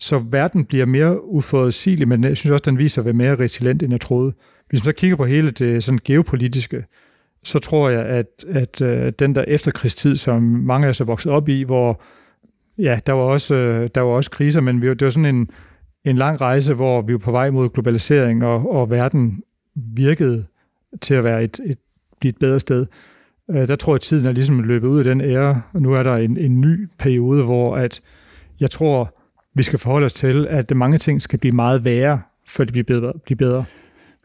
så verden bliver mere uforudsigelig, men jeg synes også, den viser at være mere resilient, end jeg troede. Hvis man så kigger på hele det sådan geopolitiske, så tror jeg, at, at øh, den der efterkrigstid, som mange af os er vokset op i, hvor ja, der var også, øh, der var også kriser, men det var sådan en, en lang rejse, hvor vi var på vej mod globalisering, og, og verden virkede til at være et, et, et bedre sted. Øh, der tror jeg, at tiden er ligesom løbet ud af den ære, og nu er der en, en ny periode, hvor at jeg tror, vi skal forholde os til, at mange ting skal blive meget værre, før det bliver bedre. Bliver bedre.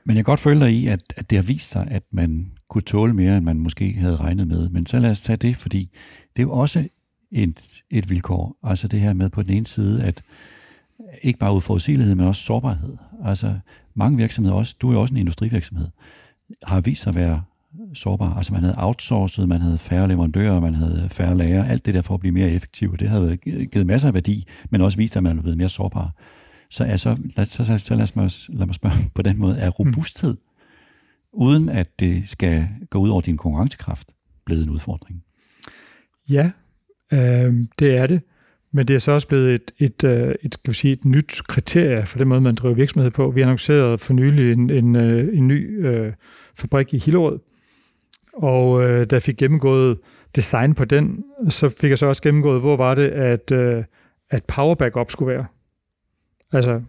Men jeg kan godt føle dig i, at, at det har vist sig, at man kunne tåle mere, end man måske havde regnet med. Men så lad os tage det, fordi det er jo også et, et vilkår. Altså det her med på den ene side, at ikke bare udforudsigelighed, men også sårbarhed. Altså mange virksomheder, også, du er jo også en industrivirksomhed, har vist sig at være sårbar. Altså man havde outsourcet, man havde færre leverandører, man havde færre lager, alt det der for at blive mere effektiv, det havde givet masser af værdi, men også vist, at man er blevet mere sårbar. Så, altså, lad, så, så, så lad, mig, lad mig spørge på den måde, er robusthed, mm. uden at det skal gå ud over din konkurrencekraft, blevet en udfordring? Ja, øh, det er det. Men det er så også blevet et, et, øh, et, skal vi sige, et nyt kriterie for den måde, man driver virksomhed på. Vi annoncerede for nylig en, en, øh, en ny øh, fabrik i Hillerød, og øh, da jeg fik gennemgået design på den, så fik jeg så også gennemgået, hvor var det, at, øh, at power backup skulle være. Altså,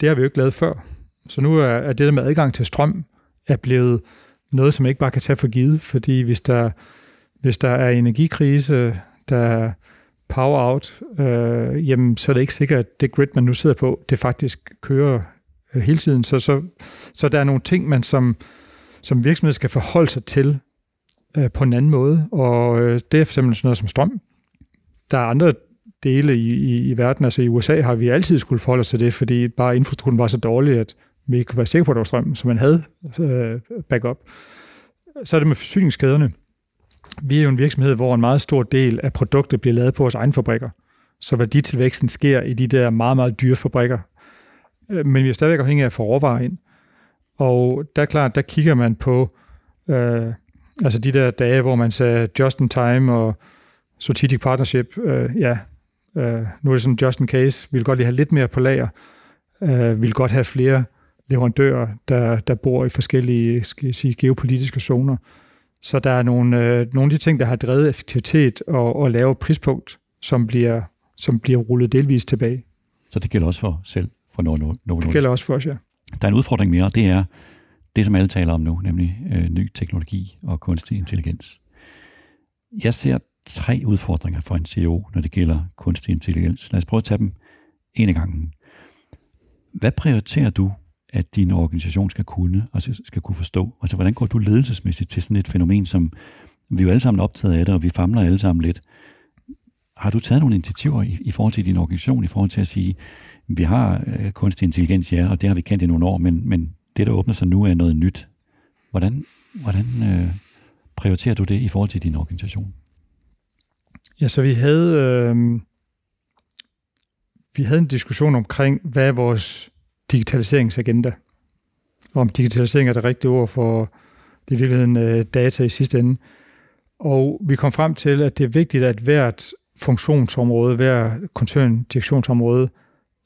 det har vi jo ikke lavet før. Så nu er, er det der med adgang til strøm er blevet noget, som man ikke bare kan tage for givet, fordi hvis der, hvis der er energikrise, der power out, øh, jamen, så er det ikke sikkert, at det grid, man nu sidder på, det faktisk kører øh, hele tiden. Så, så, så der er nogle ting, man som, som virksomhed skal forholde sig til øh, på en anden måde, og øh, det er for eksempel sådan noget som strøm. Der er andre dele i, i, i verden, altså i USA har vi altid skulle forholde os til det, fordi bare infrastrukturen var så dårlig, at vi ikke kunne være sikre på, at der var strøm, så man havde øh, backup. Så er det med forsyningskæderne vi er jo en virksomhed, hvor en meget stor del af produktet bliver lavet på vores egne fabrikker. så værditilvæksten sker i de der meget, meget dyre fabrikker. Øh, men vi er stadigvæk afhængige af at få råvarer ind. Og der er klart, der kigger man på øh, altså de der dage, hvor man sagde just in time og strategic partnership, øh, ja, øh, nu er det sådan just in case, vi vil godt lige have lidt mere på lager, øh, vi vil godt have flere leverandører, der, der bor i forskellige skal sige, geopolitiske zoner. Så der er nogle, øh, nogle af de ting, der har drevet effektivitet og, og lave prispunkt, som bliver, som bliver rullet delvis tilbage. Så det gælder også for selv for Nord Nord Det gælder også for os, ja. Der er en udfordring mere, og det er det, som alle taler om nu, nemlig øh, ny teknologi og kunstig intelligens. Jeg ser tre udfordringer for en CEO, når det gælder kunstig intelligens. Lad os prøve at tage dem en af gangen. Hvad prioriterer du, at din organisation skal kunne og skal kunne forstå? Altså, hvordan går du ledelsesmæssigt til sådan et fænomen, som vi er jo alle sammen optaget af det, og vi famler alle sammen lidt. Har du taget nogle initiativer i, i forhold til din organisation, i forhold til at sige, vi har øh, kunstig intelligens, ja, og det har vi kendt i nogle år, men, men det, der åbner sig nu, er noget nyt. Hvordan, hvordan øh, prioriterer du det i forhold til din organisation? Ja, så vi havde, øh, vi havde en diskussion omkring, hvad er vores digitaliseringsagenda? Om digitalisering er det rigtige ord for det er i virkeligheden øh, data i sidste ende. Og vi kom frem til, at det er vigtigt, at hvert funktionsområde, hver koncerndirektionsområde,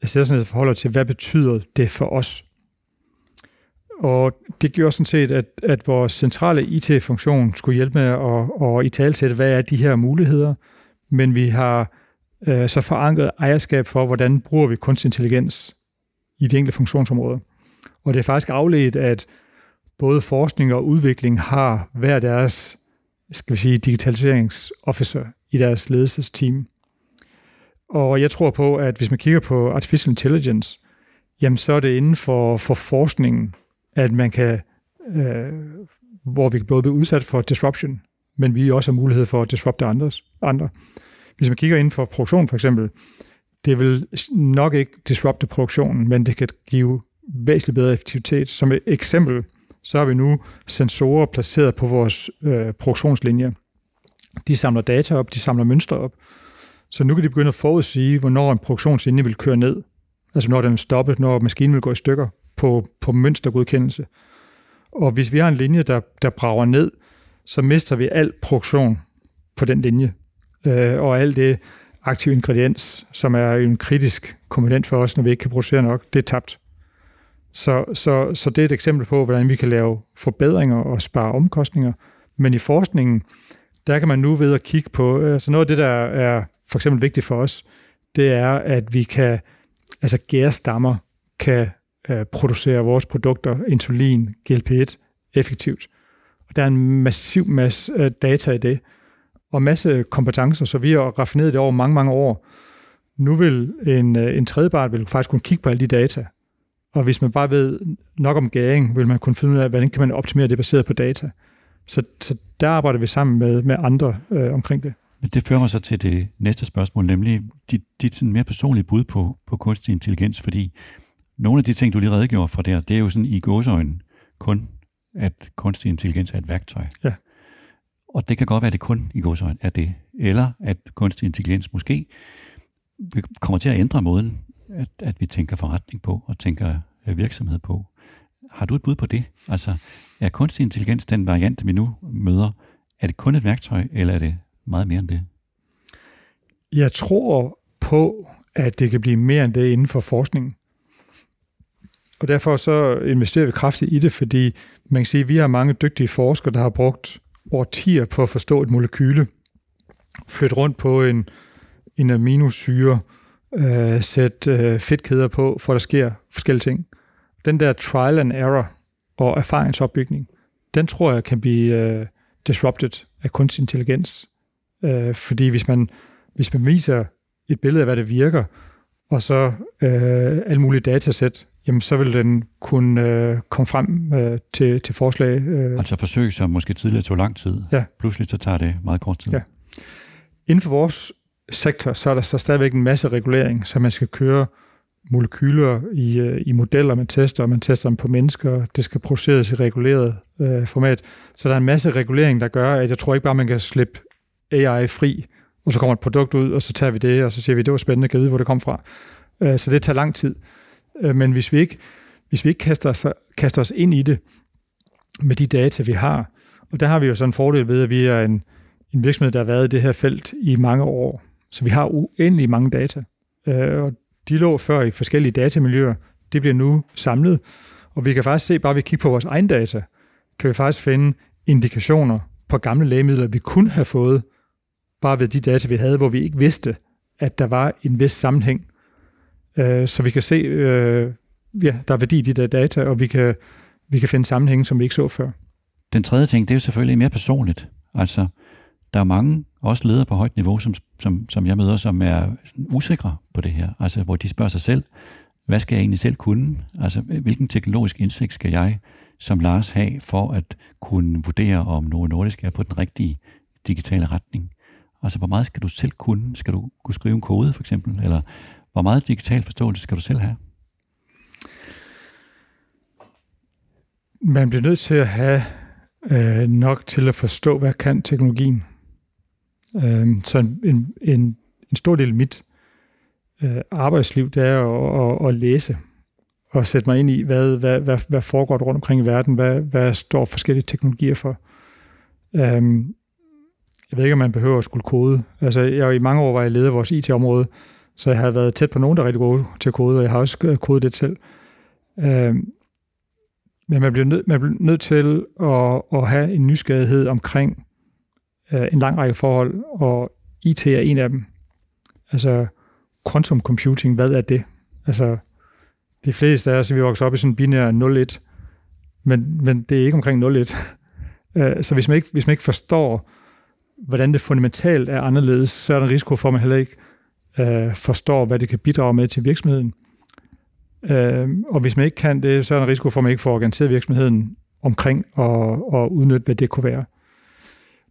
sætter sig ned og forholder til, hvad betyder det for os? Og det gjorde sådan set, at, at vores centrale IT-funktion skulle hjælpe med at, at i talsætte, hvad er de her muligheder, men vi har øh, så forankret ejerskab for, hvordan bruger vi kunstig intelligens i de enkelte funktionsområder. Og det er faktisk afledt, at både forskning og udvikling har hver deres skal vi sige, digitaliseringsofficer i deres ledelsesteam. Og jeg tror på, at hvis man kigger på artificial intelligence, jamen så er det inden for, for forskningen, at man kan, øh, hvor vi kan både blive udsat for disruption, men vi også har mulighed for at disrupte andres, andre. Hvis man kigger inden for produktion for eksempel, det vil nok ikke disrupte produktionen, men det kan give væsentligt bedre effektivitet. Som et eksempel, så har vi nu sensorer placeret på vores øh, produktionslinje. De samler data op, de samler mønstre op. Så nu kan de begynde at forudsige, hvornår en produktionslinje vil køre ned. Altså når den vil stoppe, når maskinen vil gå i stykker på, på mønstergodkendelse. Og hvis vi har en linje, der, der brager ned, så mister vi al produktion på den linje. Øh, og alt det aktive ingrediens, som er en kritisk komponent for os, når vi ikke kan producere nok, det er tabt. Så, så, så det er et eksempel på, hvordan vi kan lave forbedringer og spare omkostninger. Men i forskningen, der kan man nu ved at kigge på, øh, altså noget af det, der er for eksempel vigtigt for os, det er, at vi kan, altså gærstammer kan øh, producere vores produkter, insulin, GLP-1, effektivt. Og der er en massiv masse øh, data i det, og masse kompetencer, så vi har raffineret det over mange, mange år. Nu vil en, øh, en tredjepart vil faktisk kunne kigge på alle de data, og hvis man bare ved nok om gæring, vil man kunne finde ud af, hvordan kan man optimere det baseret på data. Så, så der arbejder vi sammen med, med andre øh, omkring det. Men det fører mig så til det næste spørgsmål, nemlig dit, dit sådan mere personlige bud på, på kunstig intelligens, fordi nogle af de ting, du lige redegjorde for der, det er jo sådan i gåsøjne kun, at kunstig intelligens er et værktøj. Ja. Og det kan godt være, at det kun i gåsøjne er det. Eller at kunstig intelligens måske kommer til at ændre måden, at, at vi tænker forretning på og tænker øh, virksomhed på. Har du et bud på det? Altså, er kunstig intelligens den variant, vi nu møder, er det kun et værktøj, eller er det meget mere end det? Jeg tror på, at det kan blive mere end det inden for forskningen. Og derfor så investerer vi kraftigt i det, fordi man kan sige, at vi har mange dygtige forskere, der har brugt årtier på at forstå et molekyle, flytte rundt på en, en aminosyre, øh, sætte øh, fedtkæder på, for der sker forskellige ting. Den der trial and error og erfaringsopbygning, den tror jeg kan blive øh, disrupted af kunstig intelligens. Øh, fordi hvis man, hvis man viser et billede af, hvad det virker, og så øh, alle mulige datasæt, jamen så vil den kunne øh, komme frem øh, til, til forslag. Øh. Altså forsøg, som måske tidligere tog lang tid. Ja. Pludselig så tager det meget kort tid. Ja. Inden for vores sektor, så er der så stadigvæk en masse regulering, så man skal køre molekyler i, øh, i modeller, man tester, og man tester dem på mennesker, det skal produceres i reguleret øh, format. Så der er en masse regulering, der gør, at jeg tror ikke bare, man kan slippe AI fri, og så kommer et produkt ud, og så tager vi det, og så siger vi, det var spændende, kan vide, hvor det kom fra. Øh, så det tager lang tid. Øh, men hvis vi ikke, hvis vi ikke kaster, os, kaster os ind i det med de data, vi har, og der har vi jo sådan en fordel ved, at vi er en, en virksomhed, der har været i det her felt i mange år, så vi har uendelig mange data. Øh, og de lå før i forskellige datamiljøer, det bliver nu samlet, og vi kan faktisk se, bare ved at kigge på vores egen data, kan vi faktisk finde indikationer på gamle lægemidler, vi kunne have fået, bare ved de data, vi havde, hvor vi ikke vidste, at der var en vis sammenhæng. Øh, så vi kan se, øh, ja, der er værdi i de der data, og vi kan, vi kan finde sammenhænge, som vi ikke så før. Den tredje ting, det er jo selvfølgelig mere personligt. Altså, der er mange, også ledere på højt niveau, som, som, som jeg møder, som er usikre på det her. Altså, hvor de spørger sig selv, hvad skal jeg egentlig selv kunne? Altså, hvilken teknologisk indsigt skal jeg som Lars have for at kunne vurdere, om Novo Nordisk er på den rigtige digitale retning? Altså, hvor meget skal du selv kunne? Skal du kunne skrive en kode, for eksempel? Eller hvor meget digital forståelse skal du selv have? Man bliver nødt til at have øh, nok til at forstå, hvad kan teknologien. Øh, så en, en, en, en stor del af mit øh, arbejdsliv, det er at, at, at læse og sætte mig ind i, hvad, hvad, hvad, hvad foregår der rundt omkring i verden, hvad, hvad står forskellige teknologier for. Øhm, jeg ved ikke, om man behøver at skulle kode. Altså, jeg, i mange år var jeg leder af vores IT-område, så jeg har været tæt på nogen, der er rigtig gode til at kode, og jeg har også øh, kodet det selv. Øh, men man bliver, nød, man bliver nødt til at, at have en nysgerrighed omkring øh, en lang række forhold, og IT er en af dem. Altså, quantum computing, hvad er det? Altså, de fleste af os, vi vokser op i sådan en binær 01, men, men det er ikke omkring 01. Øh, så hvis man, ikke, hvis man ikke forstår, hvordan det fundamentalt er anderledes, så er der en risiko for, at man heller ikke øh, forstår, hvad det kan bidrage med til virksomheden. Øh, og hvis man ikke kan det, så er der en risiko for, at man ikke får organiseret virksomheden omkring og, og udnytte, hvad det kunne være.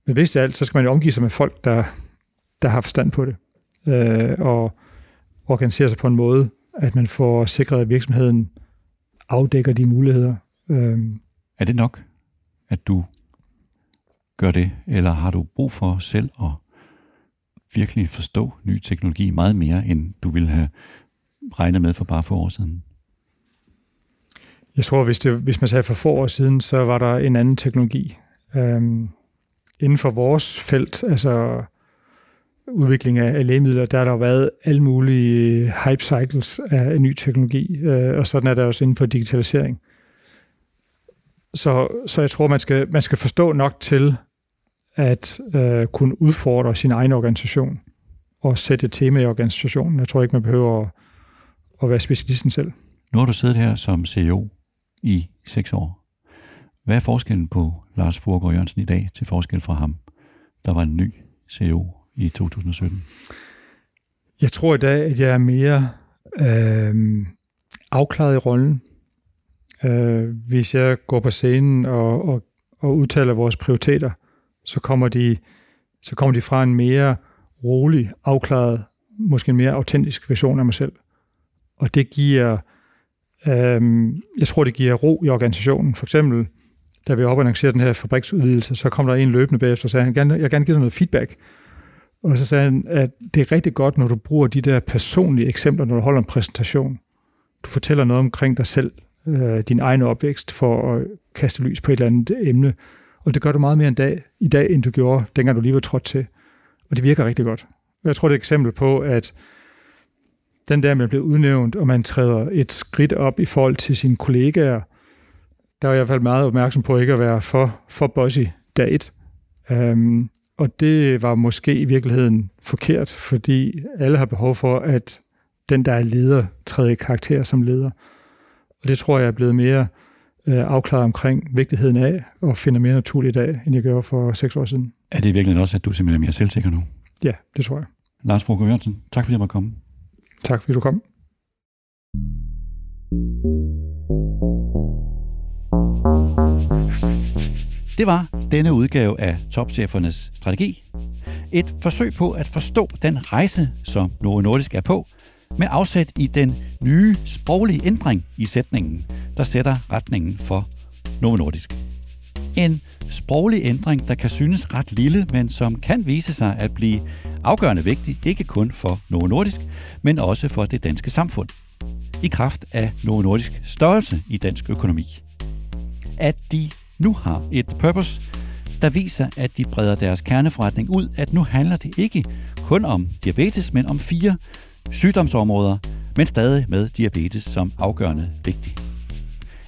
Men hvis det alt, så skal man jo omgive sig med folk, der, der har forstand på det. Øh, og organisere sig på en måde, at man får sikret, at virksomheden afdækker de muligheder. Øh. Er det nok, at du gør det, eller har du brug for selv at virkelig forstå ny teknologi meget mere, end du ville have regnet med for bare få år siden? Jeg tror, hvis, det, hvis man sagde for få år siden, så var der en anden teknologi. Øhm, inden for vores felt, altså udvikling af, lægemidler, der har der været alle mulige øh, hype cycles af, ny teknologi, øh, og sådan er der også inden for digitalisering. Så, så jeg tror, man skal, man skal forstå nok til at øh, kunne udfordre sin egen organisation og sætte et tema i organisationen. Jeg tror ikke, man behøver at, at være specialisten selv. Nu har du siddet her som CEO i seks år. Hvad er forskellen på Lars Forgård Jørgensen i dag til forskel fra ham, der var en ny CEO i 2017? Jeg tror i dag, at jeg er mere øh, afklaret i rollen. Øh, hvis jeg går på scenen og, og, og udtaler vores prioriteter, så kommer de, så kommer de fra en mere rolig, afklaret, måske en mere autentisk version af mig selv. Og det giver, øh, jeg tror, det giver ro i organisationen. For eksempel, da vi opannoncerede den her fabriksudvidelse, så kom der en løbende bagefter og sagde, jeg gerne, jeg gerne give dig noget feedback. Og så sagde han, at det er rigtig godt, når du bruger de der personlige eksempler, når du holder en præsentation. Du fortæller noget omkring dig selv, øh, din egen opvækst, for at kaste lys på et eller andet emne. Og det gør du meget mere en dag, i dag, end du gjorde, dengang du lige var trådt til. Og det virker rigtig godt. Jeg tror, det er et eksempel på, at den der, man bliver udnævnt, og man træder et skridt op i forhold til sine kollegaer, der er jeg i hvert fald meget opmærksom på ikke at være for, for bossy dag et. Um, og det var måske i virkeligheden forkert, fordi alle har behov for, at den, der er leder, træder i karakter som leder. Og det tror jeg er blevet mere afklaret omkring vigtigheden af, og finder mere naturligt af, end jeg gjorde for seks år siden. Er det virkelig også, at du simpelthen er mere selvsikker nu? Ja, det tror jeg. Lars Fogh Jørgensen, tak fordi jeg måtte komme. Tak fordi du kom. Det var denne udgave af Topchefernes Strategi. Et forsøg på at forstå den rejse, som Novo Nordisk er på, med afsæt i den nye sproglige ændring i sætningen, der sætter retningen for Novo Nordisk. En sproglig ændring, der kan synes ret lille, men som kan vise sig at blive afgørende vigtig, ikke kun for Novo Nordisk, men også for det danske samfund. I kraft af Novo Nordisk størrelse i dansk økonomi. At de nu har et purpose, der viser, at de breder deres kerneforretning ud, at nu handler det ikke kun om diabetes, men om fire sygdomsområder, men stadig med diabetes som afgørende vigtig.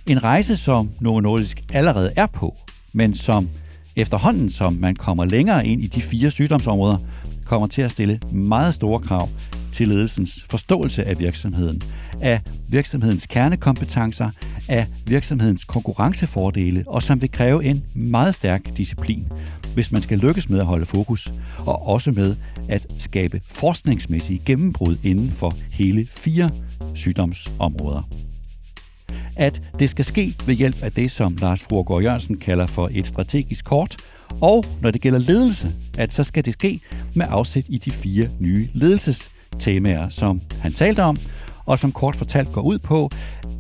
En rejse, som Novo Nordisk allerede er på, men som efterhånden, som man kommer længere ind i de fire sygdomsområder, kommer til at stille meget store krav til ledelsens forståelse af virksomheden, af virksomhedens kernekompetencer, af virksomhedens konkurrencefordele, og som vil kræve en meget stærk disciplin, hvis man skal lykkes med at holde fokus, og også med at skabe forskningsmæssige gennembrud inden for hele fire sygdomsområder. At det skal ske ved hjælp af det, som Lars Fruergaard Jørgensen kalder for et strategisk kort, og når det gælder ledelse, at så skal det ske med afsæt i de fire nye ledelsestemaer, som han talte om, og som kort fortalt går ud på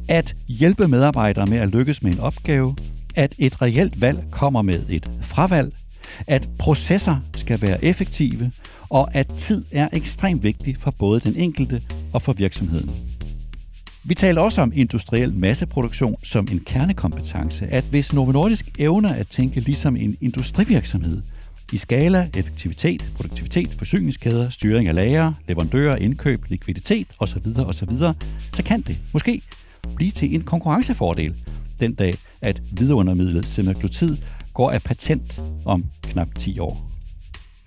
at hjælpe medarbejdere med at lykkes med en opgave, at et reelt valg kommer med et fravalg, at processer skal være effektive, og at tid er ekstremt vigtig for både den enkelte og for virksomheden. Vi taler også om industriel masseproduktion som en kernekompetence, at hvis Novo Nordisk evner at tænke ligesom en industrivirksomhed, i skala, effektivitet, produktivitet, forsyningskæder, styring af lager, leverandører, indkøb, likviditet osv., osv., så kan det måske blive til en konkurrencefordel den dag, at vidundermidlet semaglutid går af patent om knap 10 år.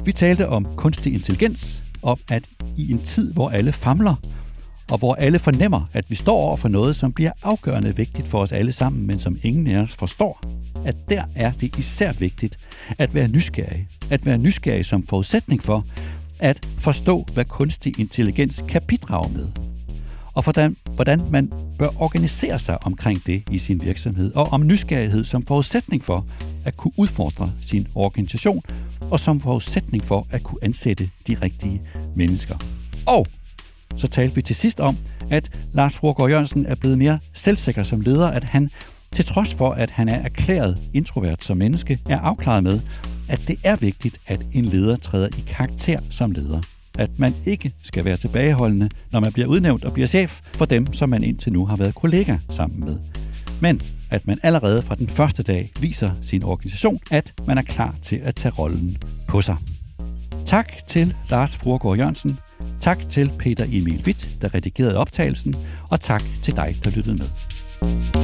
Vi talte om kunstig intelligens, om at i en tid, hvor alle famler, og hvor alle fornemmer, at vi står over for noget, som bliver afgørende vigtigt for os alle sammen, men som ingen af os forstår, at der er det især vigtigt at være nysgerrig. At være nysgerrig som forudsætning for at forstå, hvad kunstig intelligens kan bidrage med. Og hvordan, hvordan man bør organisere sig omkring det i sin virksomhed, og om nysgerrighed som forudsætning for at kunne udfordre sin organisation, og som forudsætning for at kunne ansætte de rigtige mennesker. Og så talte vi til sidst om, at Lars Frogård Jørgensen er blevet mere selvsikker som leder, at han til trods for, at han er erklæret introvert som menneske, er afklaret med, at det er vigtigt, at en leder træder i karakter som leder. At man ikke skal være tilbageholdende, når man bliver udnævnt og bliver chef for dem, som man indtil nu har været kollega sammen med. Men at man allerede fra den første dag viser sin organisation, at man er klar til at tage rollen på sig. Tak til Lars Fruergaard Jørgensen. Tak til Peter Emil Witt, der redigerede optagelsen, og tak til dig, der lyttede med.